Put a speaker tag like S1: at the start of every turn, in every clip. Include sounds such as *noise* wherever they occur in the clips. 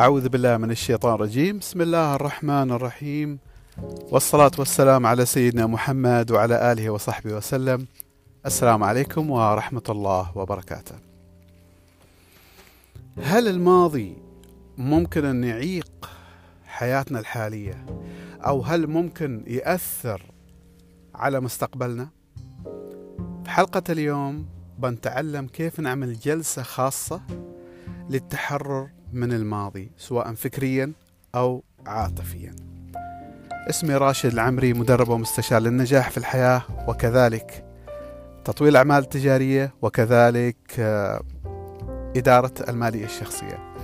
S1: أعوذ بالله من الشيطان الرجيم. بسم الله الرحمن الرحيم. والصلاة والسلام على سيدنا محمد وعلى آله وصحبه وسلم. السلام عليكم ورحمة الله وبركاته. هل الماضي ممكن أن يعيق حياتنا الحالية؟ أو هل ممكن يأثر على مستقبلنا؟ في حلقة اليوم بنتعلم كيف نعمل جلسة خاصة للتحرر من الماضي سواء فكريا أو عاطفيا. اسمي راشد العمري مدرب ومستشار للنجاح في الحياة وكذلك تطوير الأعمال التجارية وكذلك آه، إدارة المالية الشخصية.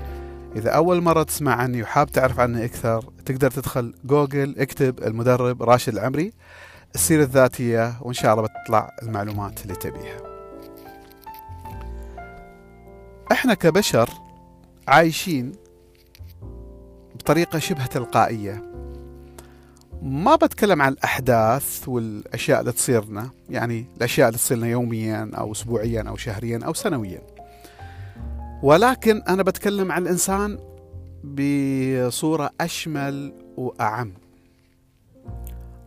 S1: إذا أول مرة تسمع عني وحاب تعرف عني أكثر تقدر تدخل جوجل اكتب المدرب راشد العمري السيرة الذاتية وإن شاء الله بتطلع المعلومات اللي تبيها. إحنا كبشر عايشين بطريقة شبه تلقائية. ما بتكلم عن الأحداث والأشياء اللي تصيرنا يعني الأشياء اللي تصيرنا يوميا أو أسبوعيا أو شهريا أو سنويا. ولكن أنا بتكلم عن الإنسان بصورة أشمل وأعم.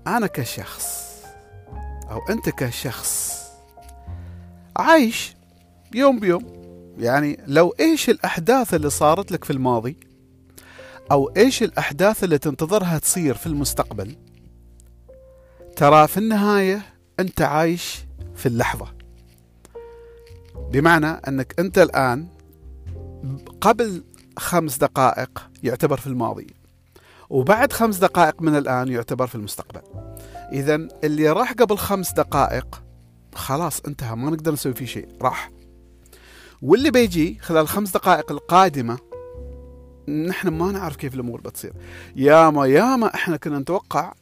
S1: أنا كشخص أو أنت كشخص عايش يوم بيوم يعني لو إيش الأحداث اللي صارت لك في الماضي؟ أو إيش الأحداث اللي تنتظرها تصير في المستقبل؟ ترى في النهاية أنت عايش في اللحظة. بمعنى أنك أنت الآن قبل خمس دقائق يعتبر في الماضي وبعد خمس دقائق من الآن يعتبر في المستقبل. اذا اللي راح قبل خمس دقائق خلاص انتهى ما نقدر نسوي فيه شيء راح. واللي بيجي خلال الخمس دقائق القادمة نحن ما نعرف كيف الأمور بتصير. ياما ياما إحنا كنا نتوقع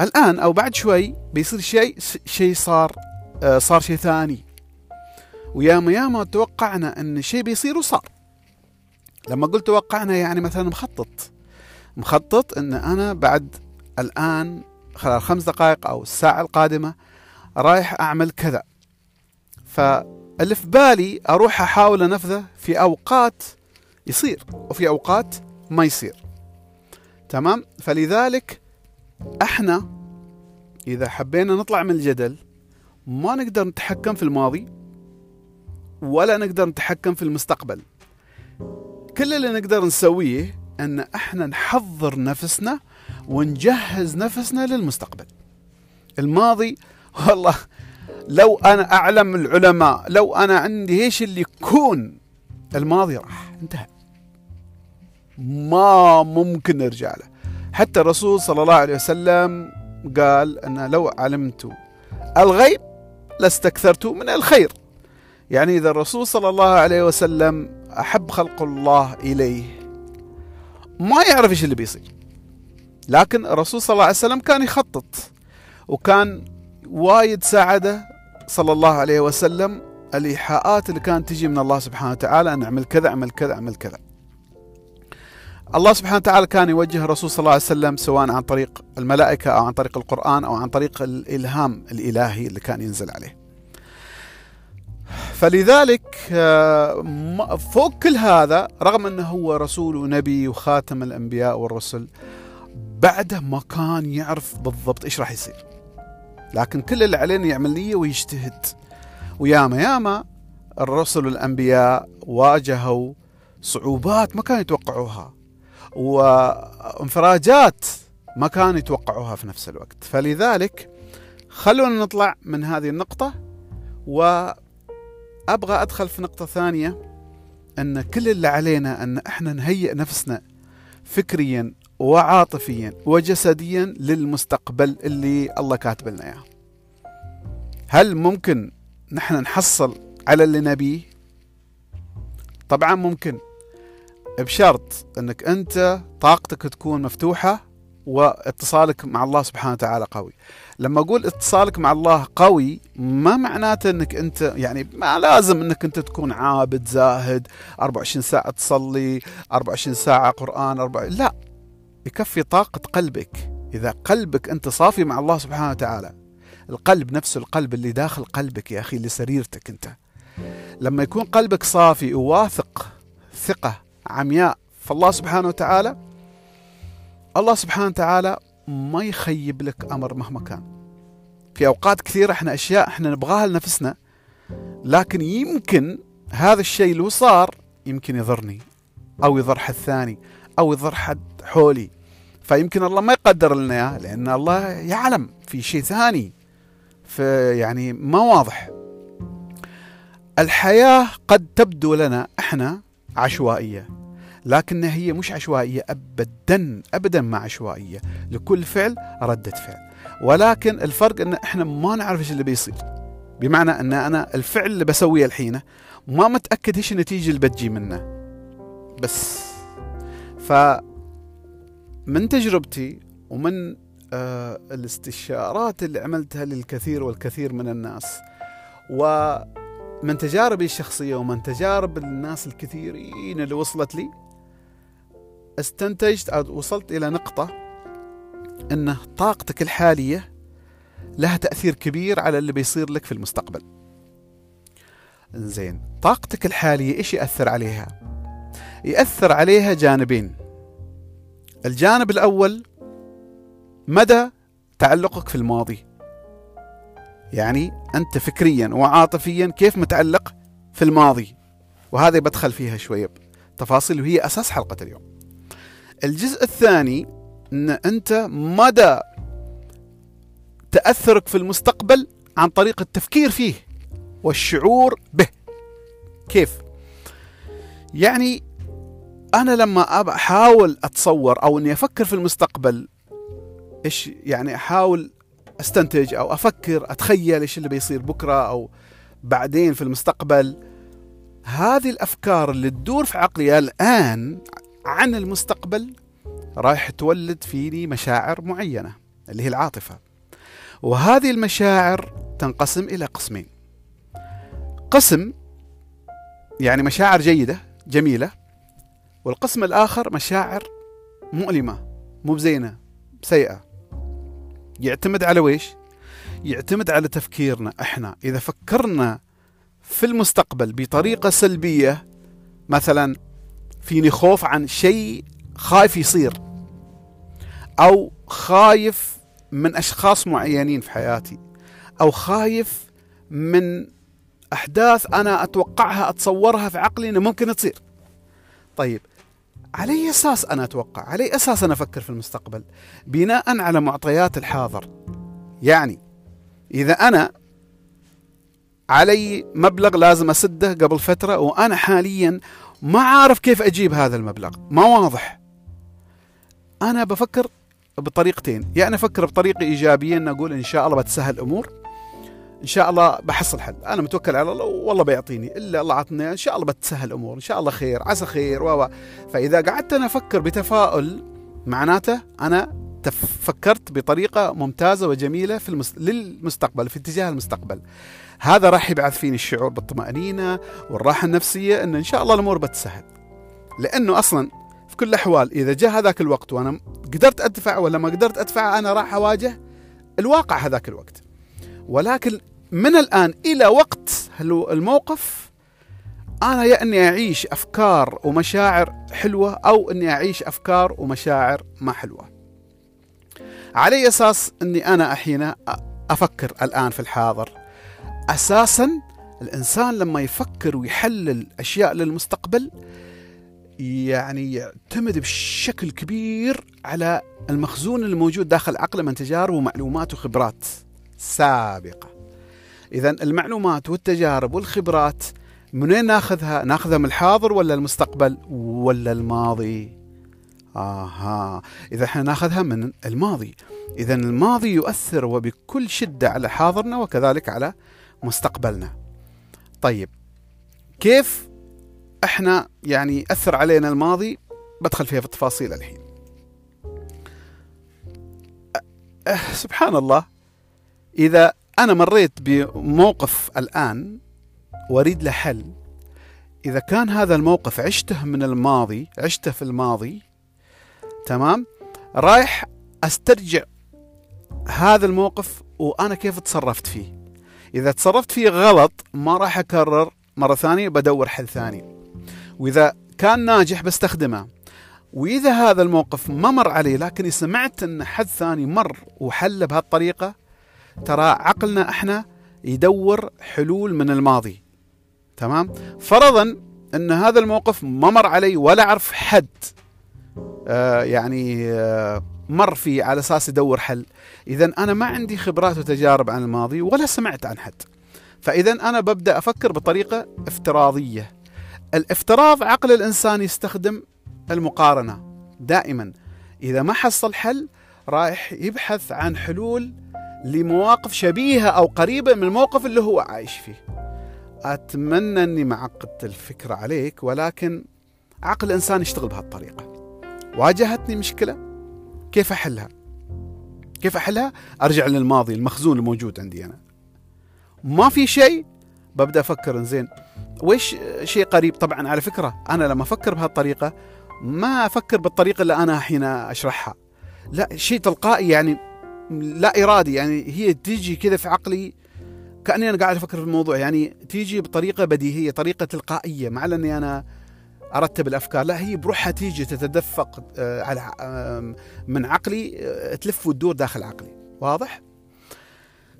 S1: الآن أو بعد شوي بيصير شيء شيء صار آه، صار شيء ثاني. وياما ياما توقعنا أن شيء بيصير وصار. لما قلت توقعنا يعني مثلا مخطط. مخطط أن أنا بعد الآن خلال خمس دقائق أو الساعة القادمة رايح أعمل كذا. ف اللي في بالي أروح أحاول أنفذه في أوقات يصير وفي أوقات ما يصير. تمام؟ فلذلك إحنا إذا حبينا نطلع من الجدل ما نقدر نتحكم في الماضي ولا نقدر نتحكم في المستقبل. كل اللي نقدر نسويه إن إحنا نحضر نفسنا ونجهز نفسنا للمستقبل. الماضي والله لو أنا أعلم العلماء لو أنا عندي إيش اللي يكون؟ الماضي راح انتهى. ما ممكن نرجع له. حتى الرسول صلى الله عليه وسلم قال أن لو علمت الغيب لاستكثرت من الخير. يعني إذا الرسول صلى الله عليه وسلم أحب خلق الله إليه ما يعرف إيش اللي بيصير. لكن الرسول صلى الله عليه وسلم كان يخطط وكان وايد ساعده صلى الله عليه وسلم. الإيحاءات اللي كانت تجي من الله سبحانه وتعالى أن أعمل كذا أعمل كذا أعمل كذا. الله سبحانه وتعالى كان يوجه الرسول صلى الله عليه وسلم سواء عن طريق الملائكة أو عن طريق القرآن أو عن طريق الإلهام الإلهي اللي كان ينزل عليه. فلذلك آه، فوق كل هذا رغم أنه هو رسول ونبي وخاتم الأنبياء والرسل بعده ما كان يعرف بالضبط إيش راح يصير. لكن كل اللي علينا يعمل نية ويجتهد. وياما ياما الرسل والأنبياء واجهوا صعوبات ما كانوا يتوقعوها وانفراجات ما كانوا يتوقعوها في نفس الوقت. فلذلك خلونا نطلع من هذه النقطة وأبغى أدخل في نقطة ثانية أن كل اللي علينا أن إحنا نهيئ نفسنا فكريا وعاطفيا وجسديا للمستقبل اللي الله كاتب لنا إياه. هل ممكن نحن نحصل على اللي نبيه؟ طبعا ممكن بشرط إنك أنت طاقتك تكون مفتوحة واتصالك مع الله سبحانه وتعالى قوي. لما أقول اتصالك مع الله قوي ما معناته إنك أنت يعني ما لازم إنك أنت تكون عابد زاهد 24 ساعة تصلي 24 ساعة قرآن 4 لا يكفي طاقة قلبك. إذا قلبك أنت صافي مع الله سبحانه وتعالى القلب نفسه القلب اللي داخل قلبك يا أخي اللي سريرتك أنت. لما يكون قلبك صافي وواثق ثقة عمياء فالله سبحانه وتعالى الله سبحانه وتعالى ما يخيب لك أمر مهما كان. في أوقات كثيرة إحنا أشياء إحنا نبغاها لنفسنا لكن يمكن هذا الشيء لو صار يمكن يضرني أو يضر حد ثاني أو يضر حد حولي. فيمكن الله ما يقدر لنا لأن الله يعلم في شيء ثاني. في يعني ما واضح. الحياة قد تبدو لنا إحنا عشوائية لكنها هي مش عشوائية أبدا أبدا ما عشوائية. لكل فعل ردة فعل. ولكن الفرق أن إحنا ما نعرف إيش اللي بيصير. بمعنى أن أنا الفعل اللي بسويه الحين ما متأكد إيش النتيجة اللي بتجي منه. بس. ف من تجربتي ومن آه الاستشارات اللي عملتها للكثير والكثير من الناس ومن تجاربي الشخصية ومن تجارب الناس الكثيرين اللي وصلت لي استنتجت أو وصلت إلى نقطة أن طاقتك الحالية لها تأثير كبير على اللي بيصير لك في المستقبل. زين طاقتك الحالية إيش يأثر عليها؟ يأثر عليها جانبين. الجانب الأول مدى تعلقك في الماضي. يعني أنت فكريا وعاطفيا كيف متعلق في الماضي؟ وهذا بدخل فيها شوية تفاصيل وهي أساس حلقة اليوم. الجزء الثاني أن أنت مدى تأثرك في المستقبل عن طريق التفكير فيه والشعور به. كيف؟ يعني أنا لما أحاول أتصور أو أني أفكر في المستقبل إيش يعني أحاول أستنتج أو أفكر أتخيل إيش اللي بيصير بكرة أو بعدين في المستقبل هذه الأفكار اللي تدور في عقلي الآن عن المستقبل رايح تولد فيني مشاعر معينة اللي هي العاطفة. وهذه المشاعر تنقسم إلى قسمين. قسم يعني مشاعر جيدة جميلة والقسم الآخر مشاعر مؤلمة مو بزينة سيئة. يعتمد على ويش؟ يعتمد على تفكيرنا إحنا. إذا فكرنا في المستقبل بطريقة سلبية مثلا فيني خوف عن شيء خايف يصير أو خايف من أشخاص معينين في حياتي أو خايف من أحداث أنا أتوقعها أتصورها في عقلي أنه ممكن تصير. طيب على أي أساس أنا أتوقع؟ على أي أساس أنا أفكر في المستقبل؟ بناء على معطيات الحاضر. يعني إذا أنا علي مبلغ لازم أسده قبل فترة وأنا حاليا ما عارف كيف أجيب هذا المبلغ. ما واضح. أنا بفكر بطريقتين. يعني أفكر بطريقة إيجابية أن أقول إن شاء الله بتسهل الأمور. إن شاء الله بحصل حل أنا متوكل على الله والله بيعطيني. إلا الله عطني. إن شاء الله بتسهل الأمور. إن شاء الله خير. عسى خير. و فإذا قعدت أنا أفكر بتفاؤل معناته أنا فكرت بطريقة ممتازة وجميلة في المست... للمستقبل في اتجاه المستقبل. هذا راح يبعث فيني الشعور بالطمأنينة والراحة النفسية أن إن شاء الله الأمور بتسهل. لأنه أصلا في كل الأحوال إذا جاء هذاك الوقت وأنا قدرت أدفع ولا ما قدرت أدفع أنا راح أواجه الواقع هذاك الوقت. ولكن من الآن إلى وقت الموقف أنا يا أني أعيش أفكار ومشاعر حلوة أو أني أعيش أفكار ومشاعر ما حلوة. على أساس أني أنا أحين أفكر الآن في الحاضر. أساسا الإنسان لما يفكر ويحلل أشياء للمستقبل يعني يعتمد بشكل كبير على المخزون الموجود داخل عقله من تجارب ومعلومات وخبرات سابقة. إذا المعلومات والتجارب والخبرات من وين ناخذها؟ ناخذها من الحاضر ولا المستقبل ولا الماضي؟ آها. إذا إحنا ناخذها من الماضي. إذا الماضي يؤثر وبكل شدة على حاضرنا وكذلك على مستقبلنا. طيب كيف إحنا يعني أثر علينا الماضي؟ بدخل فيها في التفاصيل الحين. أه سبحان الله. إذا أنا مريت بموقف الآن وأريد له حل. إذا كان هذا الموقف عشته من الماضي عشته في الماضي تمام؟ رايح أسترجع هذا الموقف وأنا كيف تصرفت فيه. إذا تصرفت فيه غلط ما راح أكرر مرة ثانية بدور حل ثاني. وإذا كان ناجح بستخدمه. وإذا هذا الموقف ما مر علي لكني سمعت إن حد ثاني مر وحل بهالطريقة ترى عقلنا إحنا يدور حلول من الماضي. تمام؟ فرضا إن هذا الموقف ما مر علي ولا أعرف حد آه يعني آه مر فيه على أساس يدور حل. اذا أنا ما عندي خبرات وتجارب عن الماضي ولا سمعت عن حد. فاذا أنا ببدأ أفكر بطريقة افتراضية. الافتراض عقل الإنسان يستخدم المقارنة دائما. إذا ما حصل حل رايح يبحث عن حلول لمواقف شبيهة أو قريبة من الموقف اللي هو عايش فيه. أتمنى إني ما عقدت الفكرة عليك ولكن عقل الانسان يشتغل بهالطريقة. واجهتني مشكلة؟ كيف أحلها؟ كيف أحلها؟ أرجع للماضي المخزون الموجود عندي أنا. ما في شيء؟ ببدأ أفكر زين وش شيء قريب؟ طبعا على فكرة أنا لما أفكر بهالطريقة ما أفكر بالطريقة اللي أنا الحين أشرحها. لا شيء تلقائي يعني لا إرادي يعني هي تيجي كذا في عقلي كأني أنا قاعد أفكر في الموضوع يعني تيجي بطريقة بديهية طريقة تلقائية مع إني أنا أرتب الأفكار لا هي بروحها تيجي تتدفق آه، على من عقلي آه، تلف وتدور داخل عقلي. واضح؟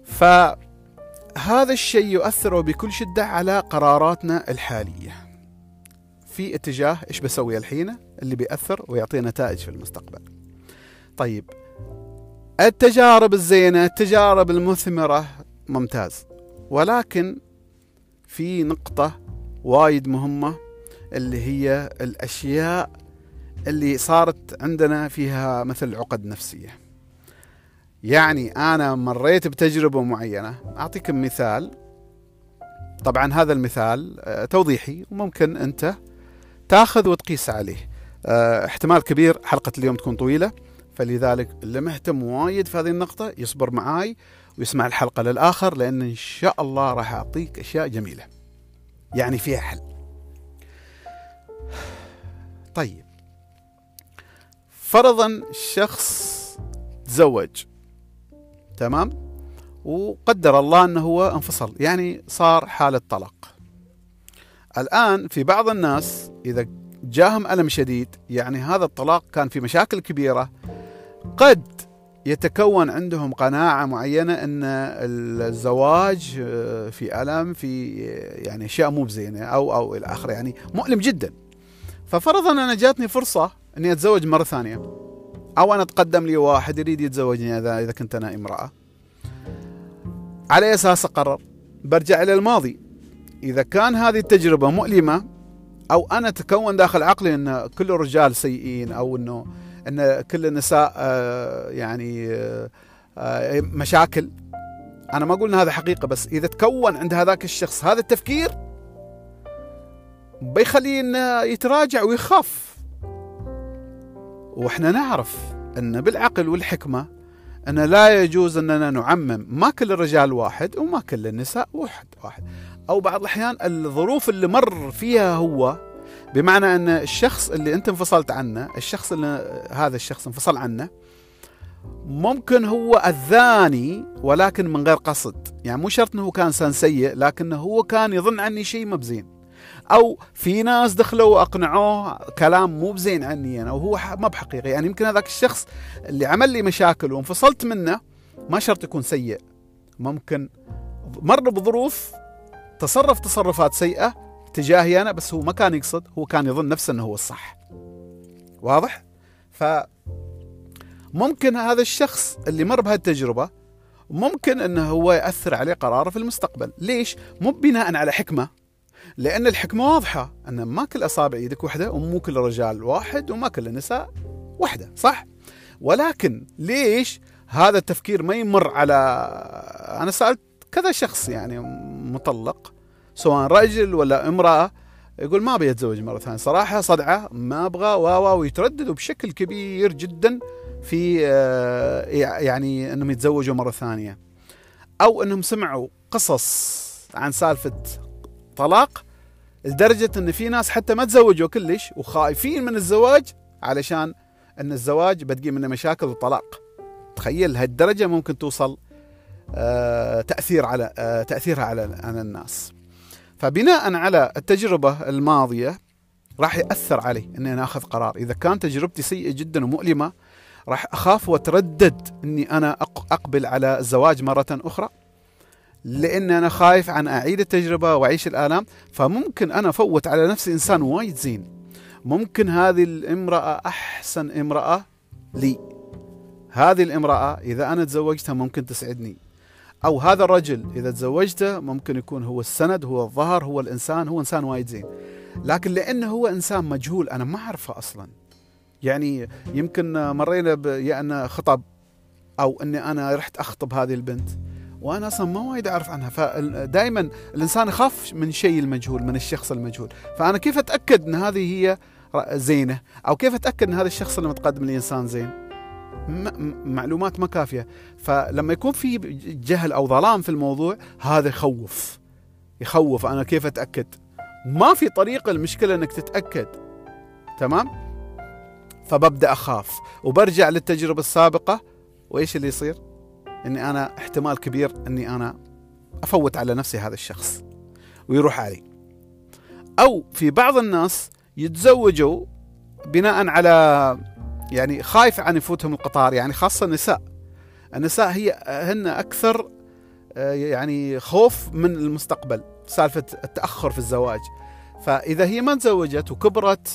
S1: فهذا الشيء يؤثر بكل شدة على قراراتنا الحالية. في اتجاه إيش بسوي الحين؟ اللي بيأثر ويعطي نتائج في المستقبل. طيب التجارب الزينة التجارب المثمرة ممتاز. ولكن في نقطة وايد مهمة اللي هي الأشياء اللي صارت عندنا فيها مثل عقد نفسية. يعني أنا مريت بتجربة معينة. أعطيكم مثال. طبعا هذا المثال آه، توضيحي. وممكن أنت تأخذ وتقيس عليه. آه، احتمال كبير حلقة اليوم تكون طويلة. فلذلك اللي مهتم وايد في هذه النقطة يصبر معاي ويسمع الحلقة للآخر لأن إن شاء الله راح أعطيك أشياء جميلة. يعني فيها حل. طيب. فرضا شخص تزوج. تمام؟ وقدر الله أنه هو انفصل. يعني صار حالة طلاق. الآن في بعض الناس إذا جاهم ألم شديد يعني هذا الطلاق كان في مشاكل كبيرة قد يتكون عندهم قناعة معينة أن الزواج آه، في ألم في يعني أشياء مو بزينة أو أو إلى آخره يعني مؤلم جدا. ففرضا أنا جاتني فرصة أني أتزوج مرة ثانية أو أنا تقدم لي واحد يريد يتزوجني إذا كنت أنا امرأة. على أساس أقرر برجع إلى الماضي. إذا كان هذه التجربة مؤلمة أو أنا تكون داخل عقلي أن كل الرجال سيئين أو أنه إن كل النساء آه، يعني آه، آه، مشاكل. أنا ما أقول إن هذا حقيقة بس إذا تكون عند هذاك الشخص هذا التفكير بيخليه إنه يتراجع ويخاف. وإحنا نعرف إن بالعقل والحكمة إن لا يجوز إننا نعمم ما كل الرجال واحد وما كل النساء واحد واحد. أو بعض الأحيان الظروف اللي مر فيها هو بمعنى أن الشخص اللي أنت انفصلت عنه الشخص اللي هذا الشخص انفصل عنه ممكن هو اذاني ولكن من غير قصد. يعني مو شرط إنه كان إنسان سيء لكنه هو كان يظن عني شيء ما بزين. أو في ناس دخلوا وأقنعوه كلام مو بزين عني أنا وهو ما بحقيقي. يعني يمكن هذاك الشخص اللي عمل لي مشاكل وانفصلت منه ما شرط يكون سيء. ممكن مر بظروف تصرف تصرفات سيئة تجاهي أنا بس هو ما كان يقصد هو كان يظن نفسه إنه هو الصح. واضح؟ ف ممكن هذا الشخص اللي مر بهالتجربة ممكن إنه هو يأثر عليه قراره في المستقبل. ليش؟ مو بناء على حكمة لأن الحكمة واضحة إن ما كل أصابع يدك واحدة ومو كل الرجال واحد وما كل النساء واحدة صح؟ ولكن ليش هذا التفكير ما يمر على أنا سألت كذا شخص يعني مطلق سواء رجل ولا امرأة يقول ما أبي أتزوج مرة ثانية. صراحة صدعة ما أبغى و ويترددوا بشكل كبير جدا في آه، يعني إنهم يتزوجوا مرة ثانية. أو إنهم سمعوا قصص عن سالفة طلاق لدرجة إن في ناس حتى ما تزوجوا كلش وخايفين من الزواج علشان إن الزواج بتجي منه مشاكل وطلاق. تخيل هالدرجة ممكن توصل آه، تأثير على آه، تأثيرها على على الناس. فبناء على التجربة الماضية راح يأثر علي إني أنا أخذ قرار. إذا كان تجربتي سيئة جدا ومؤلمة راح أخاف وأتردد إني أنا أقبل على الزواج مرة أخرى لأن أنا خايف عن أعيد التجربة وأعيش الآلام. فممكن أنا أفوت على نفسي إنسان وايد زين. ممكن هذه الامرأة أحسن امرأة لي. هذه الامرأة إذا أنا تزوجتها ممكن تسعدني. أو هذا الرجل إذا تزوجته ممكن يكون هو السند هو الظهر هو الإنسان هو إنسان وايد زين. لكن لأنه هو إنسان مجهول أنا ما أعرفه أصلا. يعني يمكن مرينا يعني خطب أو أني أنا رحت أخطب هذه البنت وأنا أصلا ما وايد أعرف عنها. فدائما الإنسان يخاف من شيء المجهول من الشخص المجهول. فأنا كيف أتأكد إن هذه هي زينة؟ أو كيف أتأكد إن هذا الشخص اللي متقدم لي إنسان زين؟ معلومات ما كافية. فلما يكون في جهل أو ظلام في الموضوع هذا يخوف. يخوف أنا كيف أتأكد؟ ما في طريقة المشكلة إنك تتأكد. تمام؟ فببدأ أخاف. وبرجع للتجربة السابقة. وإيش اللي يصير؟ إني أنا احتمال كبير إني أنا أفوت على نفسي هذا الشخص. ويروح علي. أو في بعض الناس يتزوجوا بناء على يعني خايف عن يفوتهم القطار يعني خاصة النساء النساء هي هن أكثر آه، يعني خوف من المستقبل سالفة التأخر في الزواج فإذا هي ما تزوجت وكبرت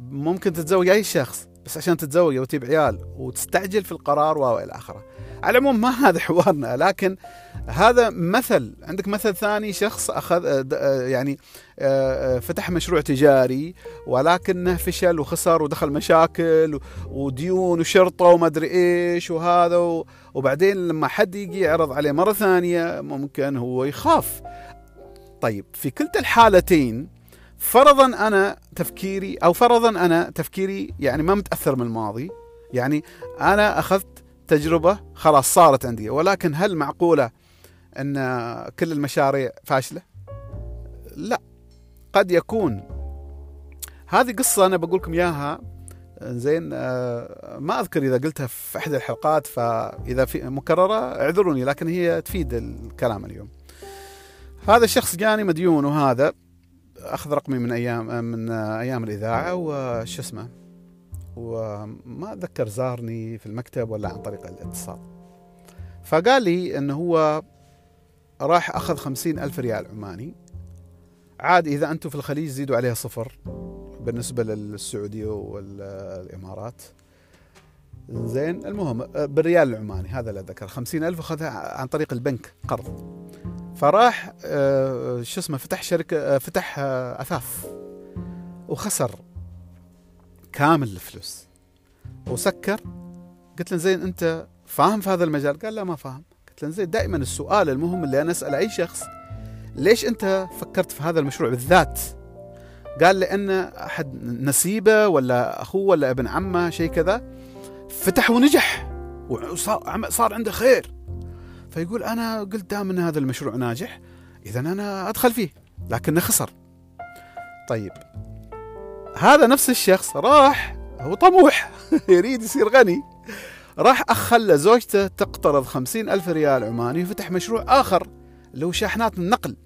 S1: ممكن تتزوج أي شخص بس عشان تتزوج وتجيب عيال وتستعجل في القرار والى آخره. على العموم ما هذا حوارنا لكن هذا مثل عندك مثل ثاني شخص أخذ آه، آه، يعني آه، فتح مشروع تجاري ولكنه فشل وخسر ودخل مشاكل وديون وشرطة وما أدري إيش وهذا وبعدين لما حد يجي يعرض عليه مرة ثانية ممكن هو يخاف. طيب في كلتا الحالتين فرضا أنا تفكيري أو فرضا أنا تفكيري يعني ما متأثر من الماضي يعني أنا أخذت تجربة خلاص صارت عندي ولكن هل معقولة أن كل المشاريع فاشلة؟ لا قد يكون هذه قصة أنا بقول لكم إياها زين آه، ما أذكر إذا قلتها في إحدى الحلقات فإذا في مكررة اعذروني لكن هي تفيد الكلام اليوم. هذا الشخص جاني مديون وهذا أخذ رقمي من أيام من أيام الإذاعة وش اسمه وما أتذكر زارني في المكتب ولا عن طريق الاتصال فقال لي إنه هو راح أخذ خمسين ألف ريال عماني. عاد إذا أنتم في الخليج زيدوا عليها صفر بالنسبة للسعودية والإمارات. زين المهم بالريال العماني هذا اللي ذكر خمسين ألف أخذها عن طريق البنك قرض. فراح آه، شو اسمه فتح شركة آه، فتح آه، أثاث. وخسر كامل الفلوس. وسكر. قلت له زين أنت فاهم في هذا المجال؟ قال لا ما فاهم. زين دائما السؤال المهم اللي أنا أسأل أي شخص ليش أنت فكرت في هذا المشروع بالذات؟ قال لأن أحد نسيبه ولا أخوه ولا ابن عمه شيء كذا. فتح ونجح وصار صار عنده خير. فيقول أنا قلت دام إن هذا المشروع ناجح اذا أنا أدخل فيه. لكنه خسر. طيب. هذا نفس الشخص راح هو طموح. *laughs* يريد يصير غني. راح أخلى زوجته تقترض خمسين ألف ريال عماني وفتح مشروع آخر اللي هو شاحنات النقل.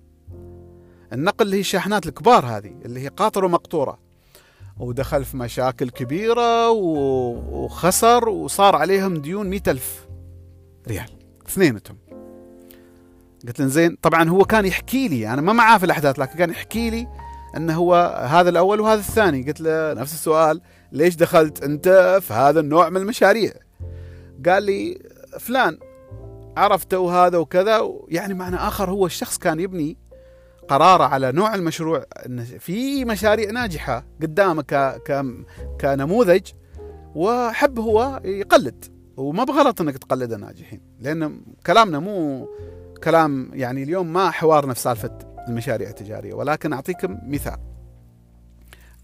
S1: النقل اللي هي الشاحنات الكبار هذه اللي هي قاطرة ومقطورة. ودخل في مشاكل كبيرة وخسر وصار عليهم ديون مئة ألف ريال. اثنينتهم قلت له زين طبعا هو كان يحكي لي أنا ما معاه في الأحداث لكن كان يحكي لي إنه هو هذا الأول وهذا الثاني. قلت له نفس السؤال ليش دخلت أنت في هذا النوع من المشاريع؟ قال لي فلان عرفته وهذا وكذا. يعني معنى آخر هو الشخص كان يبني قراره على نوع المشروع في مشاريع ناجحة قدامه كنموذج وحب هو يقلد. وما بغلط إنك تقلد الناجحين لأن كلامنا مو كلام يعني اليوم ما حوارنا في سالفة المشاريع التجارية ولكن أعطيكم مثال.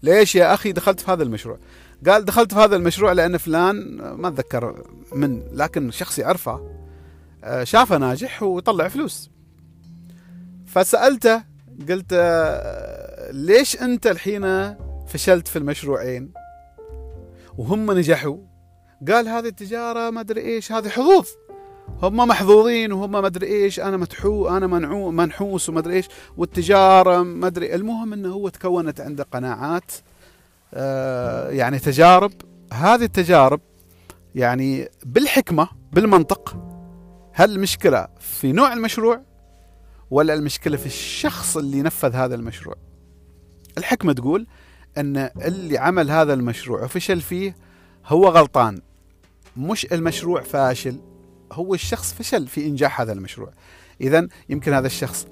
S1: ليش يا أخي دخلت في هذا المشروع؟ قال دخلت في هذا المشروع لأن فلان ما أتذكر من لكن شخص يعرفه آه، شافه ناجح ويطلع فلوس. فسألته قلت آه، ليش أنت الحين فشلت في المشروعين؟ وهم نجحوا. قال هذه التجارة ما أدري إيش هذه حظوظ. هم محظوظين وهم ما أدري إيش أنا متحو أنا منعو منحوس وما أدري إيش. والتجارة ما أدري المهم إنه هو تكونت عنده قناعات يعني تجارب. هذه التجارب يعني بالحكمة بالمنطق هل المشكلة في نوع المشروع ولا المشكلة في الشخص اللي نفذ هذا المشروع؟ الحكمة تقول إن اللي عمل هذا المشروع وفشل فيه هو غلطان. مش المشروع فاشل هو الشخص فشل في إنجاح هذا المشروع. اذا يمكن هذا الشخص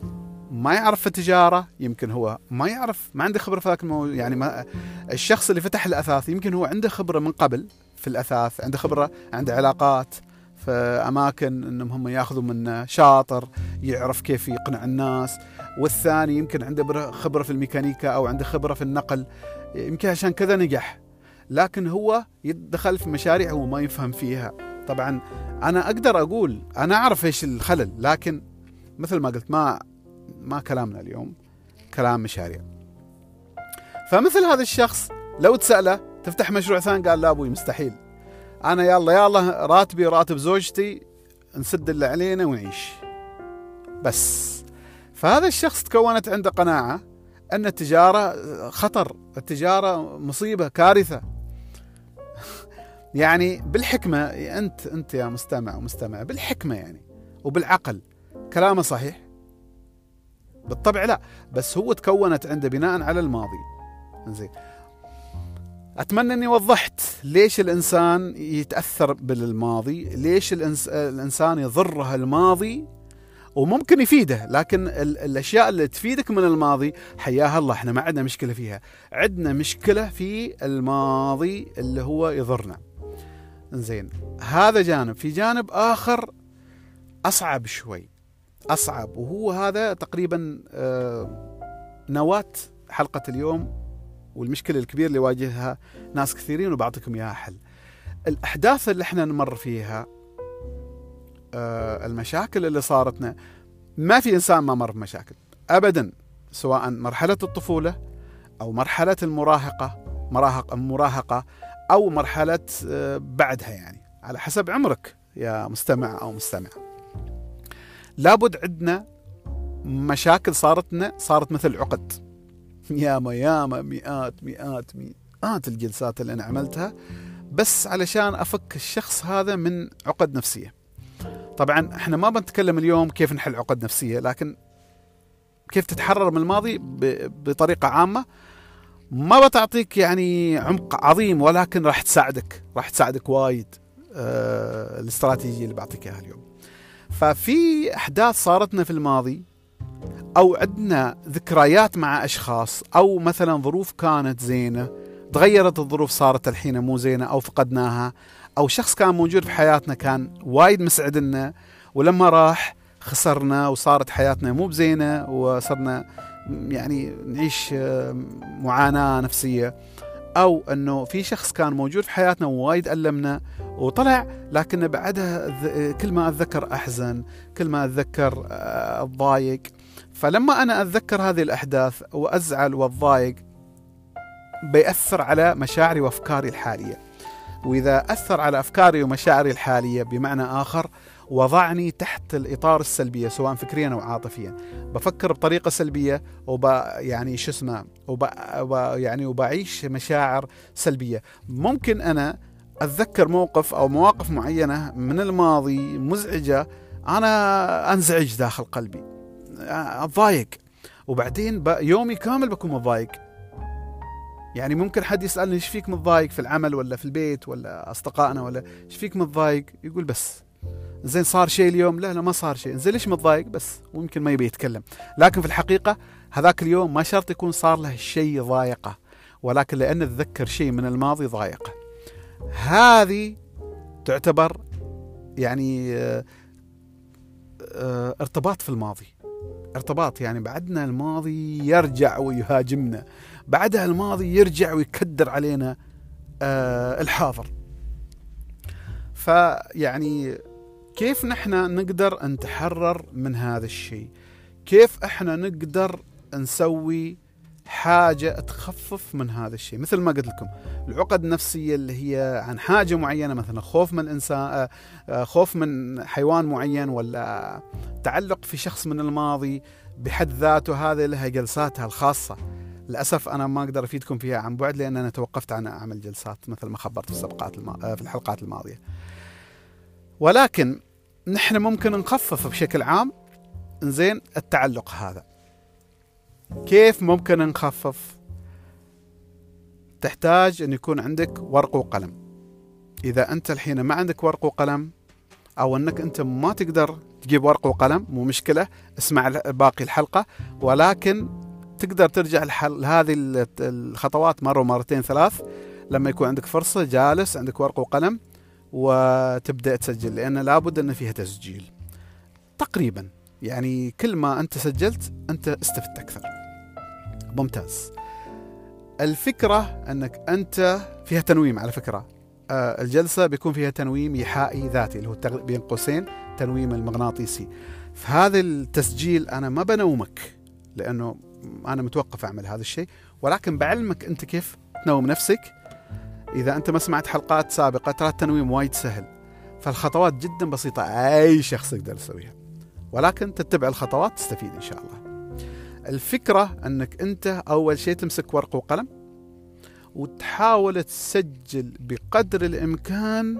S1: ما يعرف في التجارة يمكن هو ما يعرف ما عنده خبرة في ذاك الموضوع يعني ما الشخص اللي فتح الأثاث يمكن هو عنده خبرة من قبل في الأثاث عنده خبرة عنده علاقات في أماكن إنهم هم ياخذوا منه شاطر يعرف كيف يقنع الناس. والثاني يمكن عنده خبرة في الميكانيكا أو عنده خبرة في النقل يمكن عشان كذا نجح. لكن هو يدخل في مشاريع هو ما يفهم فيها. طبعا أنا أقدر أقول أنا أعرف إيش الخلل لكن مثل ما قلت ما ما كلامنا اليوم كلام مشاريع. فمثل هذا الشخص لو تسأله تفتح مشروع ثاني قال لا أبوي مستحيل. أنا يلا يلا راتبي راتب زوجتي نسد اللي علينا ونعيش. بس. فهذا الشخص تكونت عنده قناعة أن التجارة خطر التجارة مصيبة كارثة. *laughs* يعني بالحكمة أنت أنت يا مستمع ومستمع بالحكمة يعني وبالعقل. كلامه صحيح. بالطبع لا بس هو تكونت عنده بناء على الماضي. زين أتمنى إني وضحت ليش الإنسان يتأثر بالماضي ليش الإنسان يضره الماضي وممكن يفيده لكن الأشياء اللي تفيدك من الماضي حياها الله إحنا ما عندنا مشكلة فيها. عندنا مشكلة في الماضي اللي هو يضرنا. زين هذا جانب. في جانب آخر أصعب شوي. أصعب. وهو هذا تقريبا آه، نواة حلقة اليوم والمشكلة الكبيرة اللي يواجهها ناس كثيرين وبعطيكم اياها حل الأحداث اللي إحنا نمر فيها آه، المشاكل اللي صارتنا ما في إنسان ما مر بمشاكل ابدا سواء مرحلة الطفولة أو مرحلة المراهقة مراهقه مراهقة أو مرحلة آه، بعدها يعني. على حسب عمرك يا مستمع أو مستمع لابد عندنا مشاكل صارتنا صارت مثل عقد. ياما ياما مئات مئات مئات الجلسات اللي أنا عملتها بس علشان أفك الشخص هذا من عقد نفسية. طبعا إحنا ما بنتكلم اليوم كيف نحل عقد نفسية لكن كيف تتحرر من الماضي بطريقة عامة. ما بتعطيك يعني عمق عظيم ولكن راح تساعدك راح تساعدك وايد آه الاستراتيجية اللي بعطيك إياها اليوم. ففي أحداث صارتنا في الماضي أو عندنا ذكريات مع أشخاص أو مثلا ظروف كانت زينة تغيرت الظروف صارت الحين مو زينة أو فقدناها أو شخص كان موجود في حياتنا كان وايد مسعد لنا ولما راح خسرنا وصارت حياتنا مو بزينة وصرنا يعني نعيش آه، معاناة نفسية. أو أنه في شخص كان موجود في حياتنا ووايد ألمنا وطلع لكن بعدها كل ما أتذكر أحزن كل ما أتذكر اتضايق آه، فلما أنا أتذكر هذه الأحداث وأزعل واتضايق بيأثر على مشاعري وأفكاري الحالية. وإذا أثر على أفكاري ومشاعري الحالية بمعنى آخر وضعني تحت الإطار السلبية سواء فكريا أو عاطفيا. بفكر بطريقة سلبية وب يعني شو اسمه وب... يعني وبعيش مشاعر سلبية. ممكن أنا أتذكر موقف أو مواقف معينة من الماضي مزعجة أنا أنزعج داخل قلبي أتضايق. وبعدين يومي كامل بكون متضايق. يعني ممكن حد يسألني إيش فيك متضايق؟ في العمل ولا في البيت ولا أصدقائنا ولا إيش فيك متضايق؟ يقول بس. زين صار شيء اليوم؟ لا لا ما صار شيء. زين ليش متضايق؟ بس ممكن ما يبي يتكلم. لكن في الحقيقة هذاك اليوم ما شرط يكون صار له شيء ضايقة ولكن لأنه تذكر شيء من الماضي ضايقه هذه تعتبر يعني آه آه ارتباط في الماضي. ارتباط يعني بعدنا الماضي يرجع ويهاجمنا. بعدها الماضي يرجع ويكدر علينا آه الحاضر. فيعني كيف نحن نقدر نتحرر من هذا الشيء؟ كيف إحنا نقدر نسوي حاجة تخفف من هذا الشيء؟ مثل ما قلت لكم العقد النفسية اللي هي عن حاجة معينة مثلا خوف من إنسان آه، آه، خوف من حيوان معين ولا تعلق في شخص من الماضي بحد ذاته هذه لها جلساتها الخاصة. للأسف أنا ما أقدر أفيدكم فيها عن بعد لأن أنا توقفت عن أعمل جلسات مثل ما خبرت في السبقات. آه، في الحلقات الماضية. ولكن نحن ممكن نخفف بشكل عام زين التعلق هذا. كيف ممكن نخفف؟ تحتاج أن يكون عندك ورق وقلم. إذا أنت الحين ما عندك ورق وقلم أو أنك أنت ما تقدر تجيب ورق وقلم مو مشكلة اسمع باقي الحلقة. ولكن تقدر ترجع لهذه الخطوات مرة ومرتين ثلاث. لما يكون عندك فرصة جالس عندك ورق وقلم. وتبدأ تسجل لأن لابد أن فيها تسجيل. تقريبا يعني كل ما أنت سجلت أنت استفدت أكثر. ممتاز. الفكرة أنك أنت فيها تنويم على فكرة. آه، الجلسة بيكون فيها تنويم إيحائي ذاتي اللي هو بين قوسين تنويم المغناطيسي. في هذا التسجيل أنا ما بنومك لأنه أنا متوقف أعمل هذا الشيء. ولكن بعلمك أنت كيف تنوم نفسك إذا أنت ما سمعت حلقات سابقة ترى التنويم وايد سهل. فالخطوات جدا بسيطة أي شخص يقدر يسويها. ولكن تتبع الخطوات تستفيد إن شاء الله. الفكرة أنك أنت أول شيء تمسك ورقة وقلم وتحاول تسجل بقدر الإمكان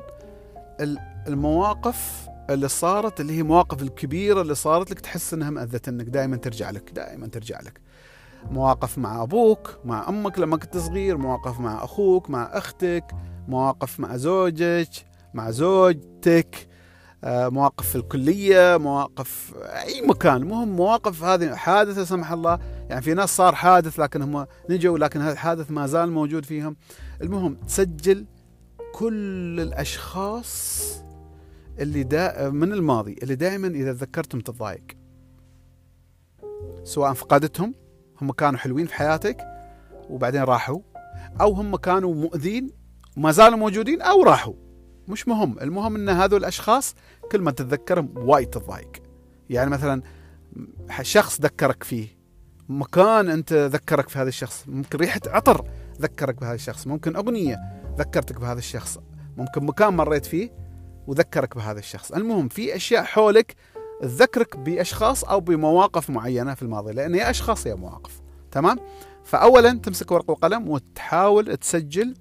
S1: المواقف اللي صارت اللي هي مواقف الكبيرة اللي صارت لك تحس إنها مأذت إنك دائما ترجع لك دائما ترجع لك. مواقف مع أبوك مع أمك لما كنت صغير مواقف مع أخوك مع أختك مواقف مع زوجك مع زوجتك آه، مواقف في الكلية مواقف أي مكان. المهم مواقف هذه حادث لا سمح الله. يعني في ناس صار حادث لكن هم نجوا لكن هذا الحادث ما زال موجود فيهم. المهم تسجل كل الأشخاص اللي دا من الماضي اللي دائما إذا تذكرتهم تتضايق. سواء فقدتهم هم كانوا حلوين في حياتك وبعدين راحوا أو هم كانوا مؤذين وما زالوا موجودين أو راحوا. مش مهم المهم إن هذول الأشخاص كل ما تتذكرهم وايد تضايق. يعني مثلا شخص ذكرك فيه مكان أنت ذكرك في هذا الشخص ممكن ريحة عطر ذكرك بهذا الشخص ممكن أغنية ذكرتك بهذا الشخص ممكن مكان مريت فيه وذكرك بهذا الشخص. المهم في أشياء حولك تذكرك بأشخاص أو بمواقف معينة في الماضي لأن يا أشخاص يا مواقف تمام؟ فاولا تمسك ورقه وقلم وتحاول تسجل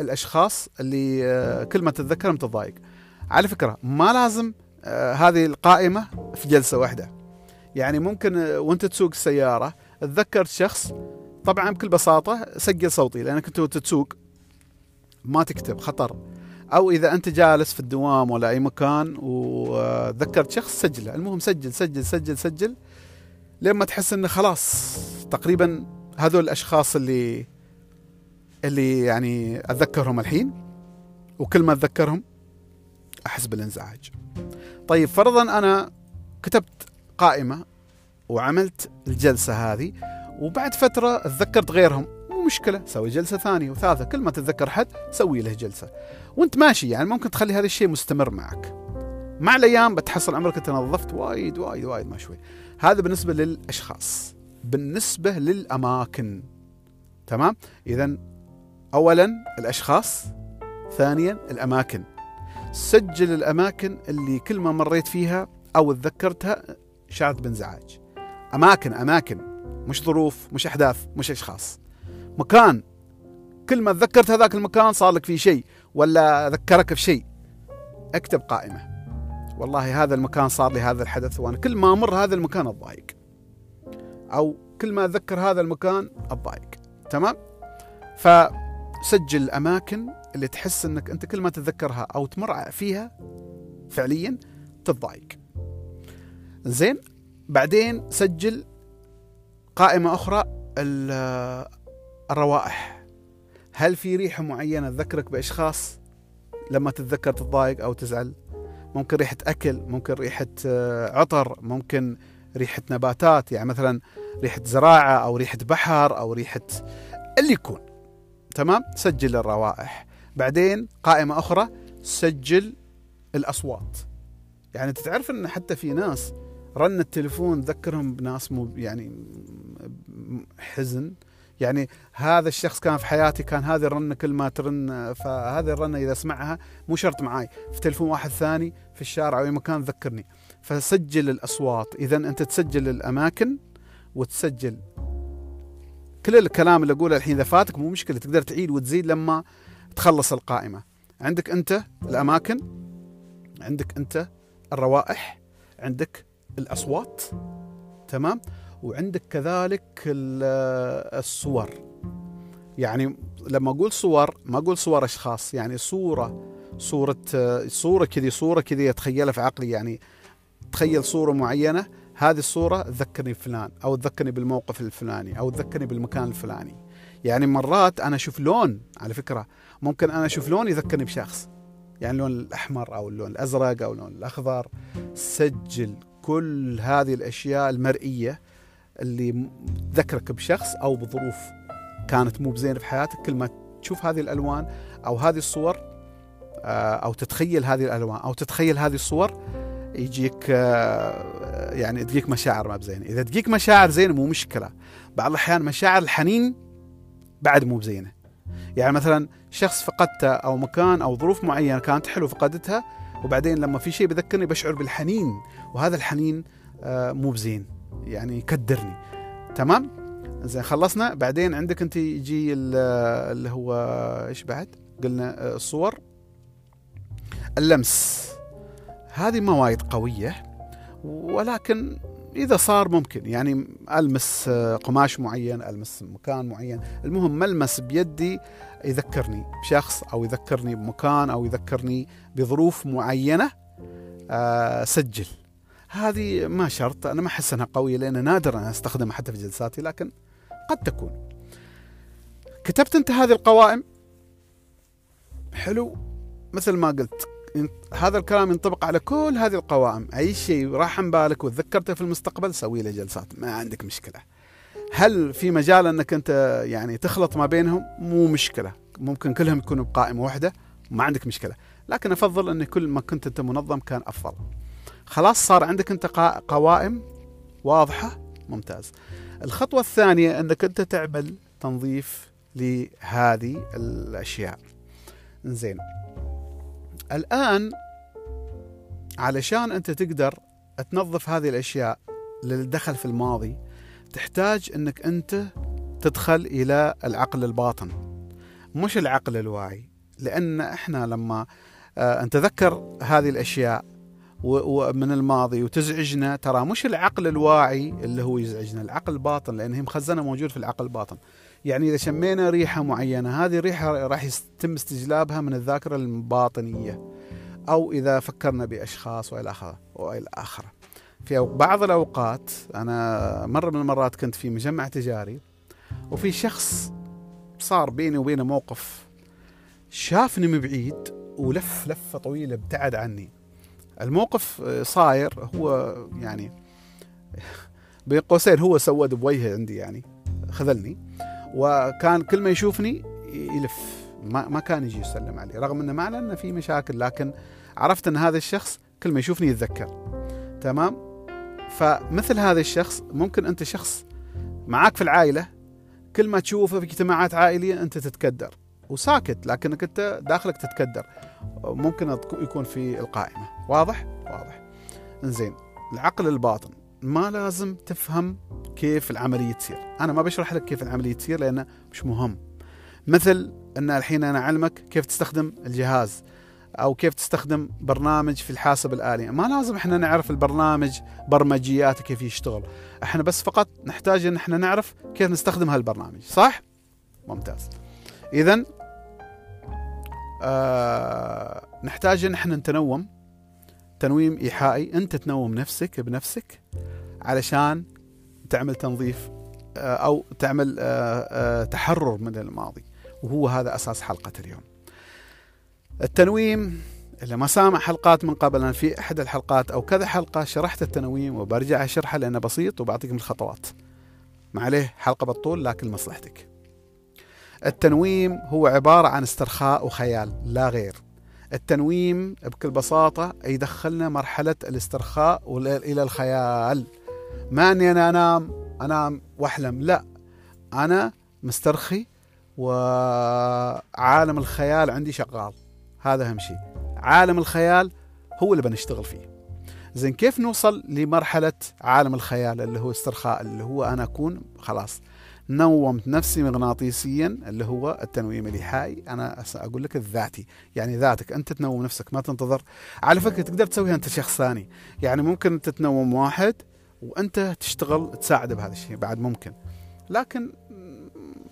S1: الأشخاص اللي آه، كل ما تتذكرهم تتضايق على فكرة ما لازم آه، هذه القائمة في جلسة واحدة. يعني ممكن آه، وانت تسوق السيارة تذكرت شخص طبعا بكل بساطة سجل صوتي لأنك أنت تسوق ما تكتب خطر. أو إذا أنت جالس في الدوام ولا أي مكان وذكرت شخص سجله المهم سجل سجل سجل سجل لما تحس إنه خلاص تقريبا هذول الأشخاص اللي اللي يعني أتذكرهم الحين وكل ما أتذكرهم أحس بالإنزعاج. طيب فرضا أنا كتبت قائمة وعملت الجلسة هذه وبعد فترة تذكرت غيرهم مشكلة سوي جلسة ثانية وثالثة كل ما تتذكر حد سوي له جلسة وانت ماشي يعني ممكن تخلي هذا الشيء مستمر معك. مع الأيام بتحصل عمرك أنت نظفت وايد وايد وايد ما شوي. هذا بالنسبة للأشخاص. بالنسبة للأماكن تمام؟ اذا اولا الأشخاص ثانيا الأماكن سجل الأماكن اللي كل ما مريت فيها أو تذكرتها شعرت بانزعاج أماكن أماكن مش ظروف مش أحداث مش أشخاص مكان. كل ما تذكرت هذاك المكان صار لك فيه شيء ولا ذكرك بشيء اكتب قائمة. والله هذا المكان صار لي هذا الحدث وأنا كل ما أمر هذا المكان اتضايق أو كل ما اتذكر هذا المكان اتضايق تمام؟ ف سجل الأماكن اللي تحس أنك أنت كل ما تتذكرها أو تمر فيها فعليا تتضايق زين؟ بعدين سجل قائمة أخرى الروائح. هل في ريحة معينة تذكرك بأشخاص لما تتذكر تتضايق أو تزعل؟ ممكن ريحة أكل ممكن ريحة آه، عطر ممكن ريحة نباتات يعني مثلا ريحة زراعة أو ريحة بحر أو ريحة اللي يكون. تمام؟ سجل الروائح. بعدين قائمة أخرى سجل الأصوات. يعني تعرف أن حتى في ناس رن التليفون ذكرهم بناس مو يعني حزن؟ يعني هذا الشخص كان في حياتي كان هذه الرنة كل ما ترن فهذه الرنة إذا اسمعها مو شرط معاي. في تلفون واحد ثاني في الشارع أو اي مكان ذكرني. فسجل الأصوات. اذا أنت تسجل الأماكن وتسجل كل الكلام اللي أقوله الحين. إذا فاتك مو مشكلة تقدر تعيد وتزيد لما تخلص القائمة. عندك أنت الأماكن عندك أنت الروائح عندك الأصوات. تمام؟ وعندك كذلك الصور. يعني لما أقول صور ما أقول صور أشخاص يعني صورة صورة صورة كذي صورة كذي أتخيلها في عقلي. يعني تخيل صورة معينة هذه الصورة تذكرني بفلان أو تذكرني بالموقف الفلاني أو تذكرني بالمكان الفلاني. يعني مرات أنا أشوف لون على فكرة ممكن أنا أشوف لون يذكرني بشخص. يعني اللون الأحمر أو اللون الأزرق أو اللون الأخضر. سجل كل هذه الأشياء المرئية اللي ذكرك بشخص أو بظروف كانت مو بزينة في حياتك كل ما تشوف هذه الألوان أو هذه الصور آه، أو تتخيل هذه الألوان أو تتخيل هذه الصور يجيك آه، يعني تجيك مشاعر ما بزينة. إذا تجيك مشاعر زينة مو مشكلة. بعض الأحيان مشاعر الحنين بعد مو بزينة. يعني مثلا شخص فقدته أو مكان أو ظروف معينة كانت حلوة فقدتها وبعدين لما في شيء بذكرني بشعر بالحنين وهذا الحنين آه، مو بزين. يعني يكدرني. تمام؟ زين خلصنا. بعدين عندك انت يجي اللي هو إيش بعد؟ قلنا آه، الصور. اللمس. هذه ما وايد قوية ولكن إذا صار ممكن. يعني ألمس آه، قماش معين ألمس مكان معين. المهم ملمس بيدي يذكرني بشخص أو يذكرني بمكان أو يذكرني بظروف معينة آه، سجل. هذه ما شرط أنا ما أحس أنها قوية لأن نادر أنا أستخدمها حتى في جلساتي لكن قد تكون. كتبت أنت هذه القوائم؟ حلو. مثل ما قلت هذا الكلام ينطبق على كل هذه القوائم. أي شيء راح عن بالك وتذكرته في المستقبل سوي له جلسات ما عندك مشكلة. هل في مجال أنك أنت يعني تخلط ما بينهم؟ مو مشكلة. ممكن كلهم يكونوا بقائمة واحدة ما عندك مشكلة. لكن أفضل أن كل ما كنت أنت منظم كان أفضل. خلاص صار عندك انت قوائم واضحة. ممتاز. الخطوة الثانية انك انت تعمل تنظيف لهذه الأشياء. زين الآن علشان انت تقدر تنظف هذه الأشياء اللي دخل في الماضي تحتاج انك انت تدخل إلى العقل الباطن. مش العقل الواعي. لأن إحنا لما آه، نتذكر هذه الأشياء ومن الماضي. وتزعجنا. ترى مش العقل الواعي اللي هو يزعجنا. العقل الباطن لأن هي مخزنه موجود في العقل الباطن. يعني إذا شمينا ريحة معينة هذه الريحة راح يتم استجلابها من الذاكرة الباطنية. أو إذا فكرنا بأشخاص وإلى اخره وإلى اخره في بعض الأوقات أنا مرة من المرات كنت في مجمع تجاري وفي شخص صار بيني وبينه موقف شافني من بعيد ولف لفة طويلة ابتعد عني. الموقف صاير هو يعني بين قوسين هو سود بوجهه عندي يعني خذلني. وكان كل ما يشوفني يلف ما, ما كان يجي يسلم علي رغم إنه ما لنا في مشاكل لكن عرفت إن هذا الشخص كل ما يشوفني يتذكر. تمام؟ فمثل هذا الشخص ممكن أنت شخص معاك في العائلة كل ما تشوفه في اجتماعات عائلية أنت تتكدر. وساكت لكنك أنت داخلك تتكدر. ممكن يكون في القائمة. واضح؟ واضح. زين العقل الباطن ما لازم تفهم كيف العملية تصير أنا ما بشرح لك كيف العملية تصير لأنه مش مهم. مثل أن الحين أنا أعلمك كيف تستخدم الجهاز أو كيف تستخدم برنامج في الحاسب الآلي. ما لازم إحنا نعرف البرنامج برمجياته كيف يشتغل. إحنا بس فقط نحتاج إن إحنا نعرف كيف نستخدم هالبرنامج. صح؟ ممتاز. اذا آه نحتاج إن إحنا نتنوم. تنويم إيحائي. أنت تنوم نفسك بنفسك علشان تعمل تنظيف آه أو تعمل آه آه تحرر من الماضي. وهو هذا أساس حلقة اليوم. التنويم اللي ما سامع حلقات من قبل أنا في أحد الحلقات أو كذا حلقة شرحت التنويم وبرجع أشرحه لأنه بسيط وبعطيكم الخطوات. ما عليه حلقة بالطول لكن لمصلحتك. التنويم هو عبارة عن استرخاء وخيال لا غير. التنويم بكل بساطة يدخلنا مرحلة الاسترخاء إلى الخيال. ما أني أنا أنام أنام وأحلم لا. أنا مسترخي وعالم الخيال عندي شغال. هذا أهم شيء. عالم الخيال هو اللي بنشتغل فيه. زين كيف نوصل لمرحلة عالم الخيال اللي هو استرخاء اللي هو أنا أكون خلاص نومت نفسي مغناطيسيا اللي هو التنويم الإيحائي. أنا أقول لك الذاتي. يعني ذاتك أنت تنوم نفسك ما تنتظر. على فكرة تقدر تسويها أنت شخص ثاني. يعني ممكن تتنوم واحد وأنت تشتغل تساعده بهذا الشيء بعد ممكن. لكن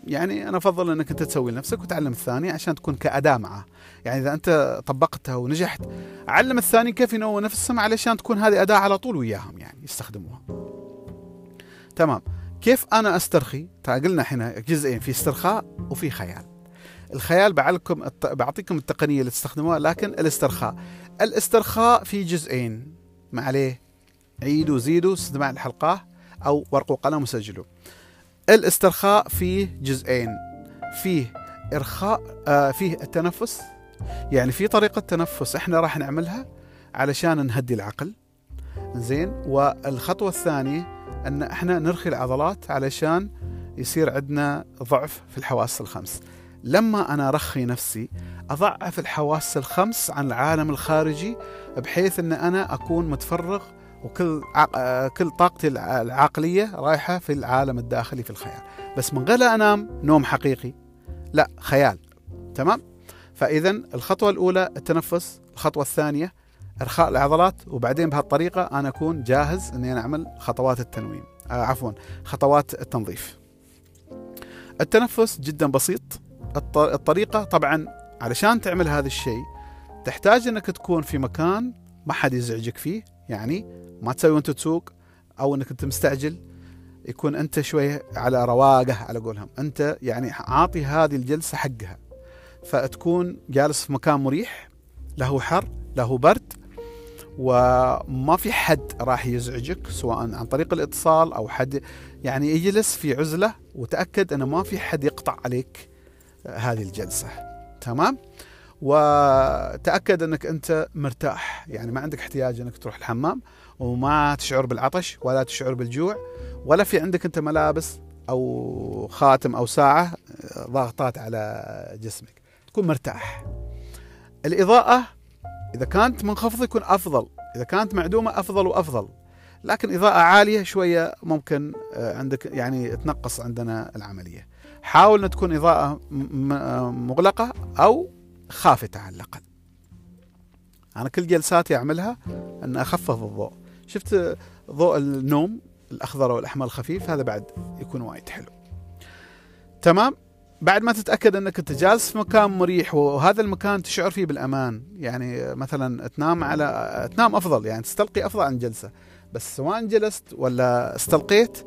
S1: يعني أنا أفضل أنك أنت تسوي لنفسك وتعلم الثاني عشان تكون كأداة معه. يعني إذا أنت طبقتها ونجحت علم الثاني كيف ينوم نفسهم علشان تكون هذه أداة على طول وياهم يعني يستخدموها. تمام. كيف أنا أسترخي؟ قلنا إحنا جزئين في استرخاء وفي خيال. الخيال بعلكم بعطيكم التقنية اللي تستخدموها لكن الاسترخاء. الاسترخاء في جزئين. ما عليه. عيدوا زيدوا استماع الحلقات أو ورقوا قلم وسجلوا. الاسترخاء فيه جزئين. فيه إرخاء آه فيه التنفس. يعني في طريقة تنفس إحنا راح نعملها علشان نهدي العقل. زين؟ والخطوة الثانية أن إحنا نرخي العضلات علشان يصير عندنا ضعف في الحواس الخمس. لما أنا أرخي نفسي أضعف الحواس الخمس عن العالم الخارجي بحيث أن أنا أكون متفرغ وكل كل طاقتي العقلية رايحة في العالم الداخلي في الخيال. بس من غير أنام نوم حقيقي. لا خيال. تمام؟ فاذا الخطوة الأولى التنفس الخطوة الثانية إرخاء العضلات وبعدين بهالطريقة أنا أكون جاهز إني أنا أعمل خطوات التنويم آه عفوا خطوات التنظيف. التنفس جدا بسيط. الطريقة طبعا علشان تعمل هذا الشيء تحتاج إنك تكون في مكان ما حد يزعجك فيه يعني ما تسوي وأنت تسوق أو إنك أنت مستعجل. يكون أنت شوي على رواقه على قولهم. أنت يعني عاطي هذه الجلسة حقها. فتكون جالس في مكان مريح له حر له برد وما في حد راح يزعجك سواء عن طريق الاتصال أو حد يعني يجلس في عزلة وتأكد انه ما في حد يقطع عليك هذه الجلسة. تمام؟ وتأكد أنك أنت مرتاح يعني ما عندك احتياج أنك تروح الحمام وما تشعر بالعطش ولا تشعر بالجوع ولا في عندك أنت ملابس أو خاتم أو ساعة ضاغطات على جسمك. تكون مرتاح. الإضاءة إذا كانت منخفضه يكون أفضل إذا كانت معدومة أفضل وأفضل. لكن إضاءة عالية شوية ممكن آه، عندك يعني تنقص عندنا العملية. حاول ان تكون إضاءة مغلقة أو خافتة على الأقل. أنا كل جلساتي أعملها أن أخفض الضوء. شفت ضوء النوم الأخضر والأحمر الخفيف؟ هذا بعد يكون وايد حلو. تمام؟ بعد ما تتأكد أنك أنت جالس في مكان مريح وهذا المكان تشعر فيه بالأمان. يعني مثلا تنام على تنام أفضل يعني تستلقي أفضل عن جلسة. بس سواء جلست ولا استلقيت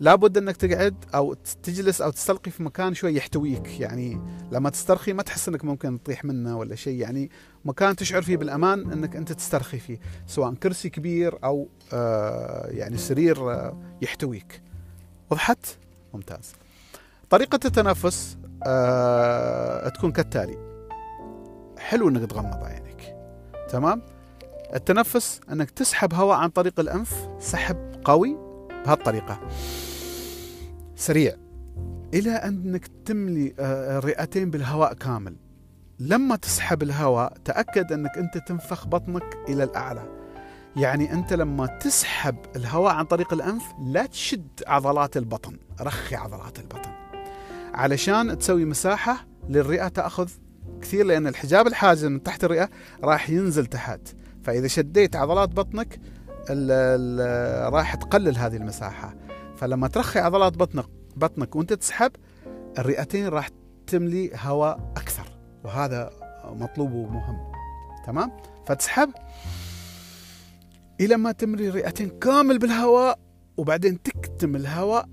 S1: لابد أنك تقعد أو تجلس أو تستلقي في مكان شوي يحتويك. يعني لما تسترخي ما تحس أنك ممكن تطيح منه ولا شيء. يعني مكان تشعر فيه بالأمان أنك أنت تسترخي فيه سواء كرسي كبير أو آه يعني سرير آه يحتويك. وضحت؟ ممتاز. طريقة التنفس آه تكون كالتالي. حلو إنك تغمض عينك. تمام؟ التنفس إنك تسحب هواء عن طريق الأنف سحب قوي بهالطريقة. سريع. إلى أنك تملي آه، الرئتين بالهواء كامل. لما تسحب الهواء تأكد أنك أنت تنفخ بطنك إلى الأعلى. يعني أنت لما تسحب الهواء عن طريق الأنف لا تشد عضلات البطن. رخي عضلات البطن. علشان تسوي مساحة للرئة تأخذ كثير لأن الحجاب الحاجز من تحت الرئة راح ينزل تحت. فإذا شديت عضلات بطنك راح تقلل هذه المساحة. فلما ترخي عضلات بطنك بطنك وأنت تسحب الرئتين راح تملي هواء أكثر. وهذا مطلوب ومهم. تمام؟ فتسحب. إلى ما تملي الرئتين كامل بالهواء وبعدين تكتم الهواء.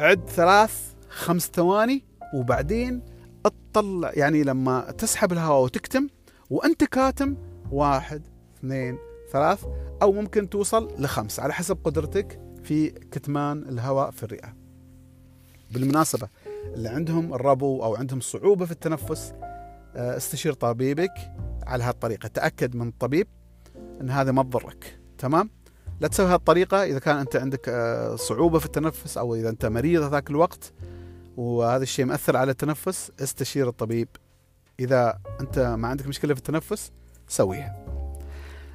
S1: عد ثلاث خمس ثواني وبعدين تطلع يعني لما تسحب الهواء وتكتم وأنت كاتم واحد اثنين ثلاث أو ممكن توصل لخمس على حسب قدرتك في كتمان الهواء في الرئة. بالمناسبة اللي عندهم الربو أو عندهم صعوبة في التنفس آه، استشير طبيبك على هالطريقة. تأكد من الطبيب أن هذا ما تضرك. تمام؟ لا تسوي هالطريقة إذا كان أنت عندك آه، صعوبة في التنفس أو إذا أنت مريض ذاك الوقت وهذا الشيء مأثر على التنفس استشير الطبيب. إذا أنت ما عندك مشكلة في التنفس سويها.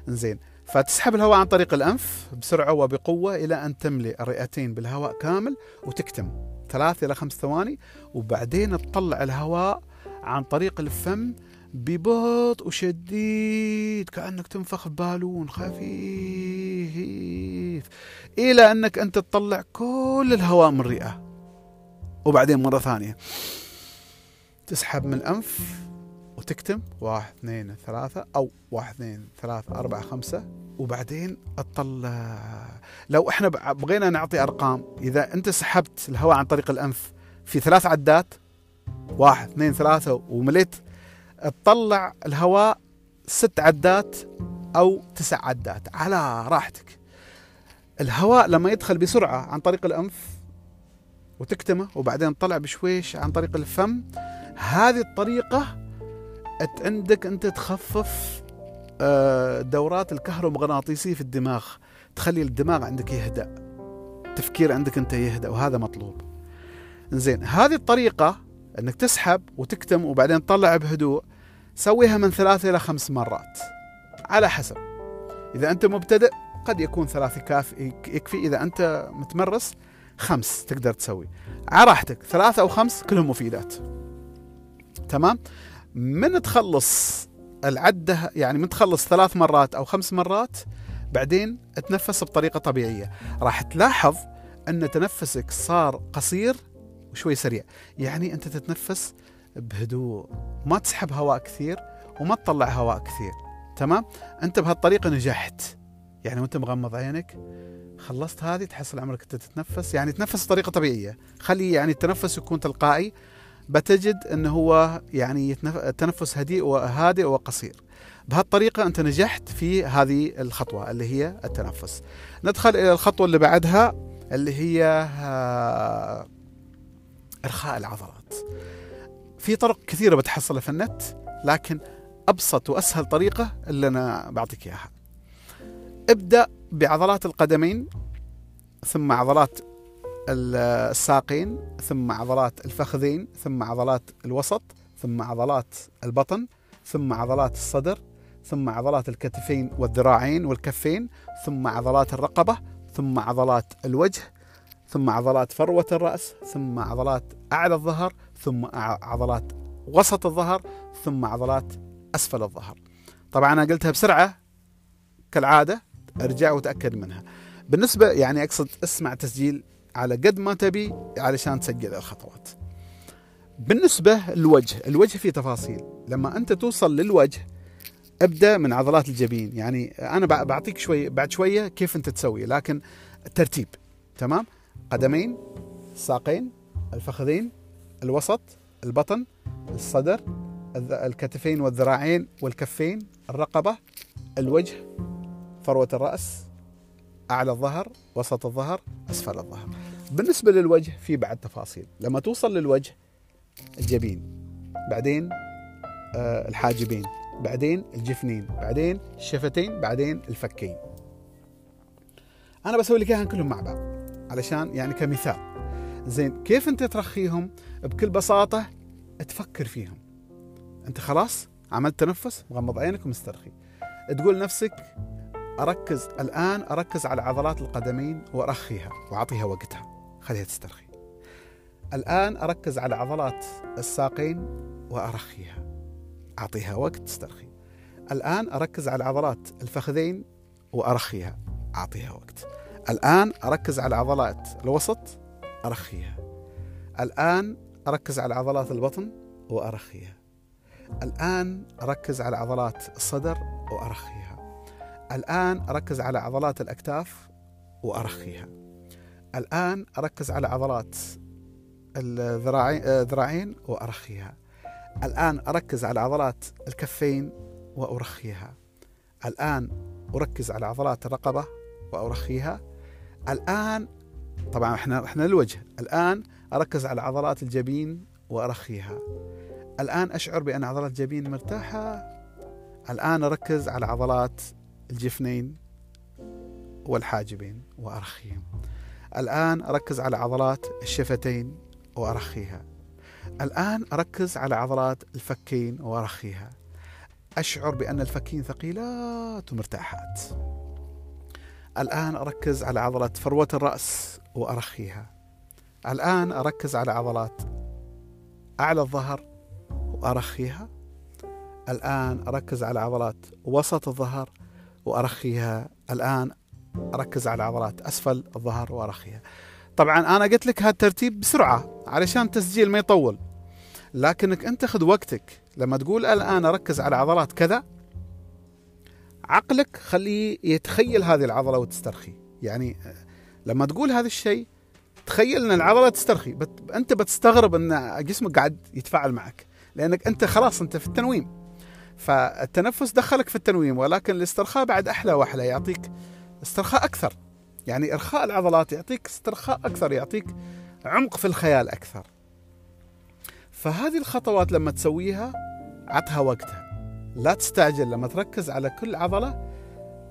S1: زين فتسحب الهواء عن طريق الأنف بسرعة وبقوة إلى أن تملئ الرئتين بالهواء كامل وتكتم. ثلاث إلى خمس ثواني وبعدين تطلع الهواء عن طريق الفم ببطء وشديد كأنك تنفخ بالون خفيف إلى أنك أنت تطلع كل الهواء من الرئة. وبعدين مرة ثانية. تسحب من الأنف وتكتم. واحد اثنين ثلاثة أو واحد اثنين ثلاثة أربعة خمسة. وبعدين تطلع لو إحنا بغينا نعطي أرقام إذا أنت سحبت الهواء عن طريق الأنف في ثلاث عدات واحد اثنين ثلاثة ومليت تطلع الهواء ست عدات أو تسع عدات. على راحتك. الهواء لما يدخل بسرعة عن طريق الأنف وتكتمه وبعدين تطلع بشويش عن طريق الفم. هذه الطريقة عندك أنت تخفف آه، الكهرومغناطيسية في الدماغ. تخلي الدماغ عندك يهدأ. التفكير عندك أنت يهدأ وهذا مطلوب. زين هذه الطريقة أنك تسحب وتكتم وبعدين تطلع بهدوء. سويها من ثلاث إلى خمس مرات. على حسب. إذا أنت مبتدئ قد يكون ثلاث كافي يكفي. إذا أنت متمرس خمس تقدر تسوي. على راحتك ثلاثة أو خمس كلهم مفيدات. تمام؟ من تخلص العدة يعني من تخلص ثلاث مرات أو خمس مرات بعدين تنفس بطريقة طبيعية. راح تلاحظ أن تنفسك صار قصير وشوي سريع. يعني أنت تتنفس بهدوء. ما تسحب هواء كثير وما تطلع هواء كثير. تمام؟ أنت بهالطريقة نجحت. يعني وأنت مغمض عينك خلصت هذه تحصل عمرك انت تتنفس. يعني تنفس بطريقة طبيعية. خلي يعني التنفس يكون تلقائي. بتجد إنه هو يعني التنفس هديء وهادئ وقصير. بهالطريقة أنت نجحت في هذه الخطوة اللي هي التنفس. ندخل إلى الخطوة اللي بعدها اللي هي آه، إرخاء العضلات. في طرق كثيرة بتحصلها في النت لكن أبسط وأسهل طريقة اللي أنا بعطيك إياها. ابدا بعضلات القدمين ثم عضلات الساقين ثم عضلات الفخذين ثم عضلات الوسط ثم عضلات البطن ثم عضلات الصدر ثم عضلات الكتفين والذراعين والكفين ثم عضلات الرقبة ثم عضلات الوجه ثم عضلات فروة الرأس ثم عضلات أعلى الظهر ثم عضلات وسط الظهر ثم عضلات أسفل الظهر طبعا أنا قلتها بسرعة كالعادة أرجع وتأكد منها. بالنسبة يعني أقصد اسمع تسجيل على قد ما تبي علشان تسجل الخطوات. بالنسبة للوجه الوجه فيه تفاصيل. لما أنت توصل للوجه أبدأ من عضلات الجبين. يعني أنا بعطيك شوي بعد شوية كيف أنت تسوي لكن ترتيب. تمام؟ قدمين الساقين الفخذين الوسط البطن الصدر الكتفين والذراعين والكفين الرقبة الوجه. فروة الرأس أعلى الظهر وسط الظهر أسفل الظهر. بالنسبة للوجه في بعد تفاصيل. لما توصل للوجه الجبين. بعدين آه الحاجبين. بعدين الجفنين. بعدين الشفتين. بعدين الفكين. أنا بسوي لك إياها كلهم مع بعض علشان يعني كمثال. زين كيف أنت ترخيهم؟ بكل بساطة تفكر فيهم. أنت خلاص عملت تنفس مغمض عينك ومسترخي. تقول نفسك أركز الآن أركز على عضلات القدمين وأرخيها وأعطيها وقتها. خليها تسترخي. الآن أركز على عضلات الساقين وأرخيها. أعطيها وقت تسترخي. الآن أركز على عضلات الفخذين وأرخيها. أعطيها وقت. الآن أركز على عضلات الوسط أرخيها. الآن أركز على عضلات البطن وأرخيها. الآن أركز على عضلات الصدر وأرخيها. الآن أركز على عضلات الأكتاف وأرخيها. الآن أركز على عضلات الذراعين وأرخيها. الآن أركز على عضلات الكفين وأرخيها. الآن أركز على عضلات الرقبة وأرخيها. الآن طبعا إحنا إحنا الوجه الآن أركز على عضلات الجبين وأرخيها. الآن أشعر بأن عضلات الجبين مرتاحة. الآن أركز على عضلات الجفنين والحاجبين وأرخيهم. الآن أركز على عضلات الشفتين وأرخيها. الآن أركز على عضلات الفكين وأرخيها. أشعر بأن الفكين ثقيلات ومرتاحات. الآن أركز على عضلة فروة الرأس وأرخيها. الآن أركز على عضلات أعلى الظهر وأرخيها. الآن أركز على عضلات وسط الظهر وأرخيها. الآن أركز على عضلات أسفل الظهر وأرخيها. طبعا أنا قلت لك هالترتيب بسرعة علشان التسجيل ما يطول. لكنك أنت خذ وقتك. لما تقول الآن أركز على عضلات كذا عقلك خليه يتخيل هذه العضلة وتسترخي. يعني لما تقول هذا الشيء تخيل إن العضلة تسترخي. بت... أنت بتستغرب إن جسمك قاعد يتفاعل معك. لأنك أنت خلاص أنت في التنويم. فالتنفس دخلك في التنويم ولكن الاسترخاء بعد أحلى وأحلى يعطيك استرخاء أكثر. يعني إرخاء العضلات يعطيك استرخاء أكثر يعطيك عمق في الخيال أكثر. فهذه الخطوات لما تسويها عطها وقتها. لا تستعجل لما تركز على كل عضلة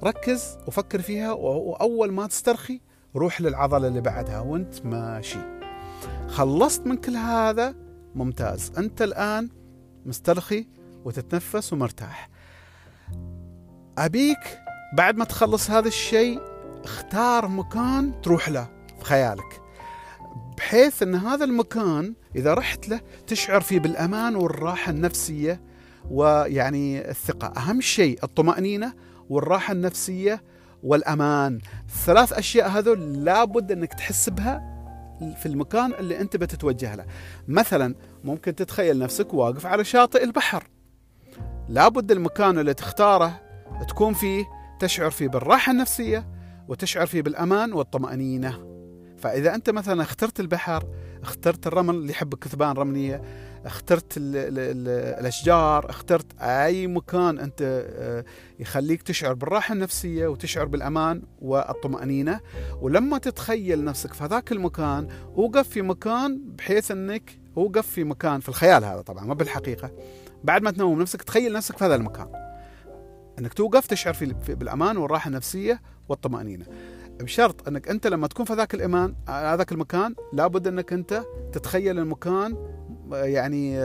S1: ركز وفكر فيها وأول ما تسترخي روح للعضلة اللي بعدها وانت ماشي. خلصت من كل هذا ممتاز. أنت الآن مسترخي وتتنفس ومرتاح. أبيك بعد ما تخلص هذا الشيء اختار مكان تروح له في خيالك بحيث إن هذا المكان إذا رحت له تشعر فيه بالأمان والراحة النفسية ويعني الثقة. أهم شيء الطمأنينة والراحة النفسية والأمان. الثلاث أشياء هذول لابد إنك تحس بها في المكان اللي أنت بتتوجه له. مثلا ممكن تتخيل نفسك واقف على شاطئ البحر. لابد المكان اللي تختاره تكون فيه تشعر فيه بالراحة النفسية وتشعر فيه بالأمان والطمأنينة. فإذا أنت مثلا اخترت البحر اخترت الرمل اللي يحب الكثبان رملية اخترت ال ال ال الأشجار اخترت أي مكان أنت آه، يخليك تشعر بالراحة النفسية وتشعر بالأمان والطمأنينة. ولما تتخيل نفسك في هذاك المكان أوقف في مكان بحيث إنك أوقف في مكان في الخيال هذا طبعا ما بالحقيقة. بعد ما تنوم نفسك تخيل نفسك في هذا المكان. إنك توقف تشعر في بالأمان والراحة النفسية والطمأنينة. بشرط إنك أنت لما تكون في ذاك الامان هذاك المكان لابد إنك أنت تتخيل المكان يعني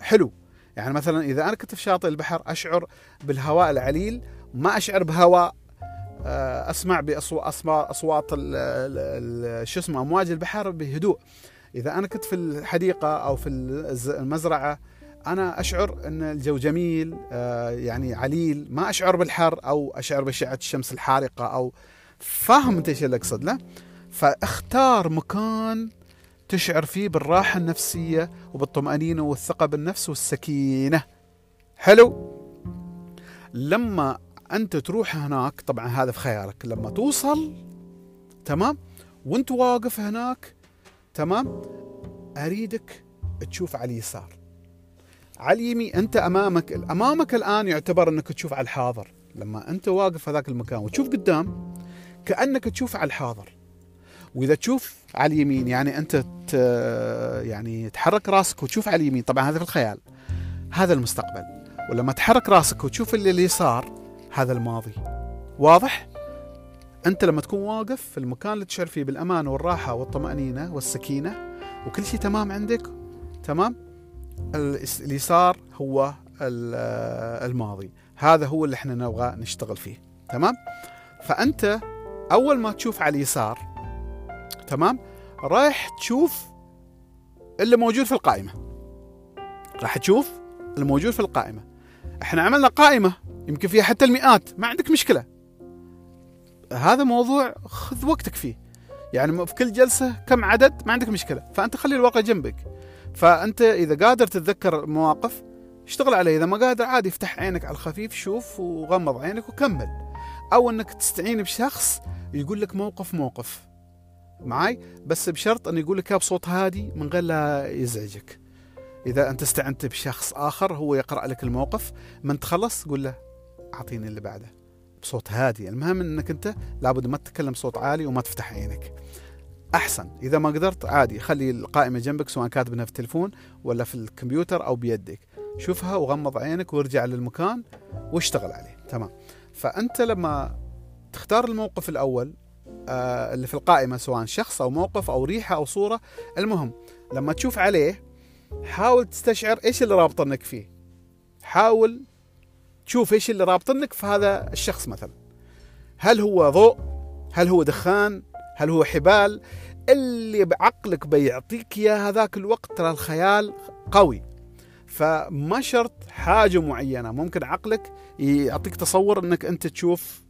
S1: حلو. يعني مثلا إذا أنا كنت في شاطئ البحر أشعر بالهواء العليل ما أشعر بهواء أسمع باصوات أصوات شو اسمه أمواج البحر بهدوء. إذا أنا كنت في الحديقة أو في المزرعة أنا أشعر إن الجو جميل آه، يعني عليل ما أشعر بالحر أو أشعر باشعه الشمس الحارقة أو فاهم انت إيش اللي أقصد له. فاختار مكان تشعر فيه بالراحة النفسية وبالطمأنينة والثقة بالنفس والسكينة. حلو؟ لما أنت تروح هناك طبعا هذا في خيالك لما توصل تمام؟ وأنت واقف هناك تمام؟ أريدك تشوف على اليسار. على اليمين أنت أمامك أمامك الآن يعتبر أنك تشوف على الحاضر. لما أنت واقف في ذاك المكان وتشوف قدام كأنك تشوف على الحاضر. وإذا تشوف على اليمين يعني أنت يعني تحرك راسك وتشوف على اليمين. طبعا هذا في الخيال. هذا المستقبل. ولما تحرك راسك وتشوف اللي اليسار هذا الماضي. واضح؟ أنت لما تكون واقف في المكان اللي تشعر فيه بالأمان والراحة والطمأنينة والسكينة وكل شيء تمام عندك؟ تمام؟ اليسار هو الماضي. هذا هو اللي إحنا نبغى نشتغل فيه. تمام؟ فأنت أول ما تشوف على اليسار تمام؟ رايح تشوف اللي موجود في القائمة. راح تشوف الموجود في القائمة. إحنا عملنا قائمة يمكن فيها حتى المئات ما عندك مشكلة. هذا موضوع خذ وقتك فيه. يعني في كل جلسة كم عدد ما عندك مشكلة. فأنت خلي الواقع جنبك. فأنت إذا قادر تتذكر مواقف اشتغل عليه. إذا ما قادر عادي افتح عينك على الخفيف شوف وغمض عينك وكمل. أو إنك تستعين بشخص يقول لك موقف موقف. معاي؟ بس بشرط إنه يقول لك بصوت هادي من غير لا يزعجك. إذا أنت استعنت بشخص آخر هو يقرأ لك الموقف من تخلص قول له أعطيني اللي بعده. بصوت هادي. المهم إنك أنت لابد ما تتكلم بصوت عالي وما تفتح عينك. أحسن. إذا ما قدرت عادي خلي القائمة جنبك سواء كاتبها في التلفون ولا في الكمبيوتر أو بيدك. شوفها وغمض عينك وارجع للمكان واشتغل عليه. تمام. فأنت لما تختار الموقف الأول آه، اللي في القائمة سواء شخص أو موقف أو ريحة أو صورة المهم لما تشوف عليه حاول تستشعر إيش اللي رابطنك فيه. حاول تشوف إيش اللي رابطنك في هذا الشخص مثلا. هل هو ضوء؟ هل هو دخان؟ هل هو حبال؟ اللي بعقلك بيعطيك إياه هذاك الوقت ترى الخيال قوي. فما شرط حاجة معينة ممكن عقلك يعطيك تصور إنك أنت تشوف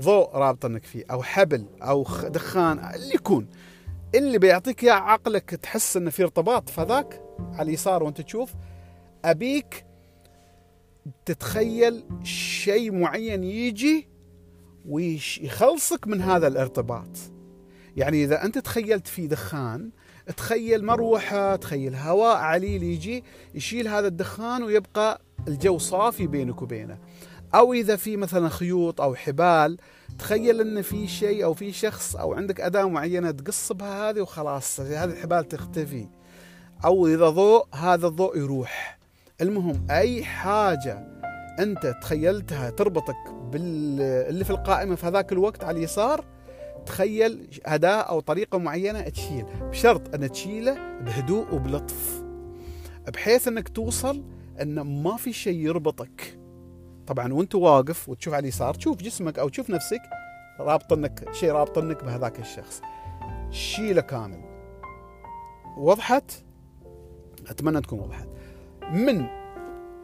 S1: ضوء رابطنك فيه أو حبل أو دخان اللي يكون. اللي بيعطيك إياه عقلك تحس إنه في ارتباط فذاك على اليسار وأنت تشوف أبيك تتخيل شيء معين يجي ويخلصك من هذا الارتباط. يعني إذا أنت تخيلت في دخان تخيل مروحة تخيل هواء عليل يجي يشيل هذا الدخان ويبقى الجو صافي بينك وبينه. أو إذا في مثلا خيوط أو حبال تخيل إن في شيء أو في شخص أو عندك أداة معينة تقص بها هذه وخلاص هذه الحبال تختفي. أو إذا ضوء هذا الضوء يروح. المهم أي حاجة أنت تخيلتها تربطك باللي في القائمة في هذاك الوقت على اليسار تخيل اداه أو طريقة معينة تشيل بشرط أن تشيله بهدوء وبلطف بحيث إنك توصل إن ما في شيء يربطك. طبعا وأنت واقف وتشوف على اليسار تشوف جسمك أو تشوف نفسك رابطنك شيء رابطنك بهذاك الشخص. شيله كامل. وضحت؟ أتمنى تكون وضحت. من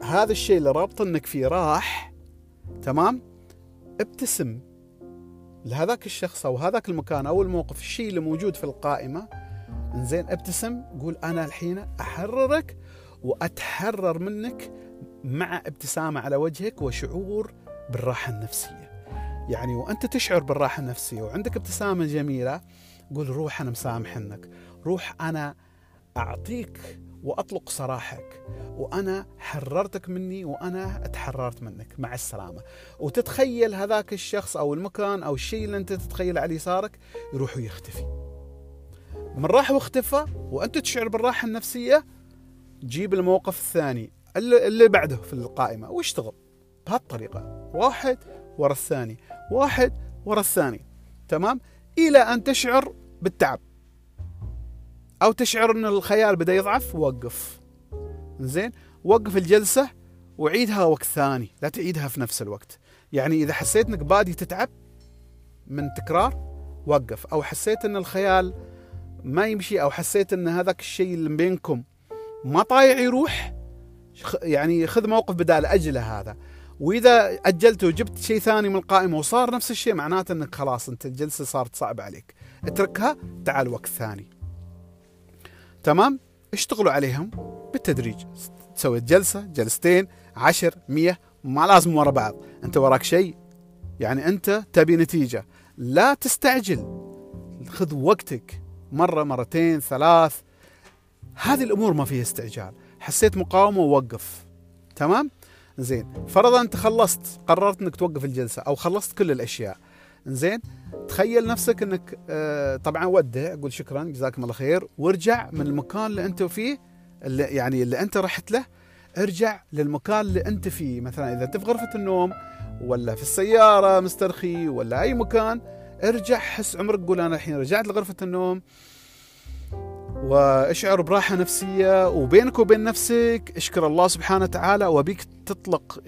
S1: هذا الشيء اللي رابطنك فيه راح تمام؟ ابتسم. لهذاك الشخص أو هذاك المكان أو الموقف الشيء اللي موجود في القائمة زين ابتسم قول أنا الحين أحررك وأتحرر منك مع ابتسامة على وجهك وشعور بالراحة النفسية. يعني وأنت تشعر بالراحة النفسية وعندك ابتسامة جميلة قول روح أنا مسامحنك، روح أنا أعطيك وأطلق سراحك وأنا حررتك مني وأنا تحررت منك مع السلامة. وتتخيل هذاك الشخص أو المكان أو الشيء اللي أنت تتخيله على يسارك يروح ويختفي من راح واختفى وأنت تشعر بالراحة النفسية جيب الموقف الثاني اللي بعده في القائمة. واشتغل بهالطريقة. واحد ورا الثاني واحد ورا الثاني. تمام؟ إلى أن تشعر بالتعب. أو تشعر إن الخيال بدأ يضعف؟ وقف. زين؟ وقف الجلسة وعيدها وقت ثاني لا تعيدها في نفس الوقت. يعني إذا حسيت إنك بادي تتعب من تكرار وقف. أو حسيت إن الخيال ما يمشي أو حسيت إن هذاك الشيء اللي بينكم ما طايع يروح يعني خذ موقف بدال أجله هذا. وإذا اجلته وجبت شيء ثاني من القائمة وصار نفس الشيء معناته إنك خلاص أنت الجلسة صارت صعبة عليك. اتركها تعال وقت ثاني. تمام؟ اشتغلوا عليهم بالتدريج. سويت جلسة جلستين عشر مية ما لازم ورا بعض. أنت وراك شيء يعني أنت تبي نتيجة. لا تستعجل. خذ وقتك. مرة مرتين ثلاث. هذه الأمور ما فيها استعجال. حسيت مقاومة ووقف. تمام؟ زين. فرضا انت خلصت قررت إنك توقف الجلسة أو خلصت كل الأشياء. زين؟ تخيل نفسك إنك آه، طبعا ودع قول شكرا جزاكم الله خير. وارجع من المكان اللي أنت فيه اللي يعني اللي أنت رحت له ارجع للمكان اللي أنت فيه. مثلا إذا أنت في غرفة النوم ولا في السيارة مسترخي ولا أي مكان ارجع حس عمرك قول أنا الحين رجعت لغرفة النوم. واشعر براحة نفسية وبينك وبين نفسك. اشكر الله سبحانه وتعالى وبيك تطلق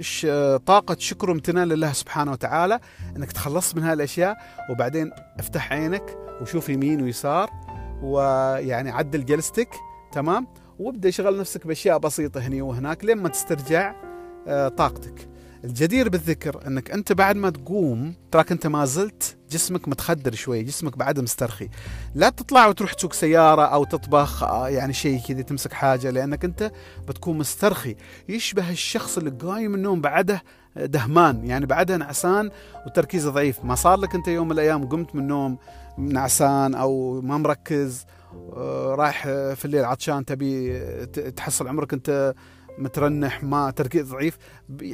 S1: طاقة شكر وامتنان لله سبحانه وتعالى إنك تخلصت من هالأشياء. وبعدين افتح عينك وشوف يمين ويسار ويعني عدل جلستك. تمام؟ وابدأ شغل نفسك بأشياء بسيطة هني وهناك لين ما تسترجع آه، طاقتك. الجدير بالذكر إنك أنت بعد ما تقوم تراك أنت ما زلت جسمك متخدر شوي جسمك بعد مسترخي لا تطلع وتروح تسوق سيارة أو تطبخ آه، يعني شيء كذا تمسك حاجة لأنك أنت بتكون مسترخي. يشبه الشخص اللي قايم النوم بعده دهمان يعني بعدها نعسان وتركيزه ضعيف. ما صار لك أنت يوم من الأيام قمت من النوم نعسان أو ما مركز آه، رايح في الليل عطشان تبي تحصل عمرك أنت مترنح ما تركيز ضعيف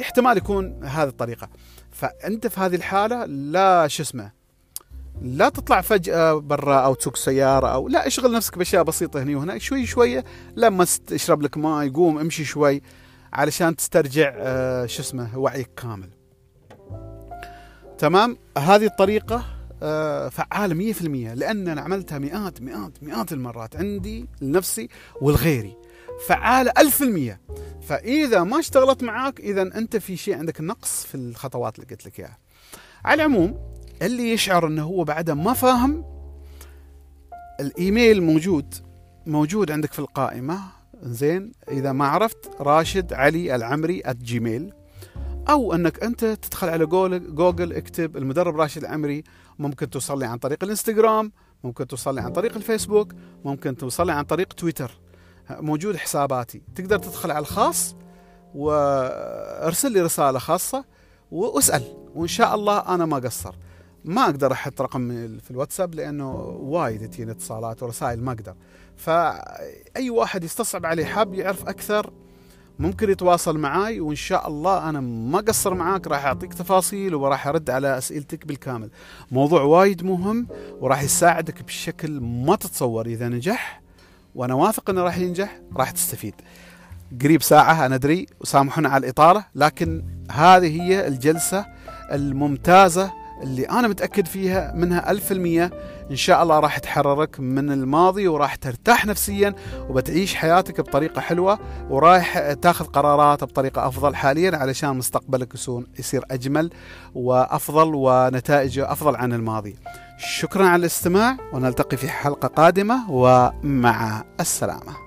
S1: احتمال يكون هذه الطريقة. فأنت في هذه الحالة لا شو اسمه لا تطلع فجأة برا أو تسوق سيارة أو لا اشغل نفسك بأشياء بسيطة هنا وهناك. شوي شوية لما تشرب لك ماء يقوم امشي شوي علشان تسترجع آه، شو اسمه وعيك كامل. تمام؟ هذه الطريقة آه، فعالة 100% لأن أنا عملتها مئات مئات مئات المرات عندي لنفسي ولغيري. فعالة ألف المية. فإذا ما اشتغلت معاك إذا أنت في شيء عندك نقص في الخطوات اللي قلت لك إياها. على العموم اللي يشعر أنه هو بعده ما فاهم الإيميل موجود موجود عندك في القائمة. زين إذا ما عرفت راشد علي العمري جيميل أو إنك أنت تدخل على جوجل, جوجل اكتب المدرب راشد العمري. ممكن توصل لي عن طريق الإنستغرام ممكن توصل لي عن طريق الفيسبوك ممكن توصل لي عن طريق تويتر. موجود حساباتي. تقدر تدخل على الخاص وارسل لي رسالة خاصة وأسأل وإن شاء الله أنا ما قصر. ما أقدر أحط رقم في الواتساب لأنه وايد تجيني اتصالات ورسائل ما أقدر. فأي واحد يستصعب عليه حاب يعرف أكثر ممكن يتواصل معاي وإن شاء الله أنا ما قصر معاك راح أعطيك تفاصيل وراح أرد على أسئلتك بالكامل. موضوع وايد مهم وراح يساعدك بشكل ما تتصور إذا نجح وأنا واثق إنه راح ينجح راح تستفيد. قريب ساعة أنا أدري وسامحونا على الإطالة لكن هذه هي الجلسة الممتازة اللي أنا متأكد فيها منها ألف المية إن شاء الله راح تحررك من الماضي وراح ترتاح نفسيا وبتعيش حياتك بطريقة حلوة وراح تاخذ قرارات بطريقة أفضل حاليا علشان مستقبلك يصير أجمل وأفضل ونتائجه أفضل عن الماضي. شكرا على الاستماع ونلتقي في حلقة قادمة ومع السلامة.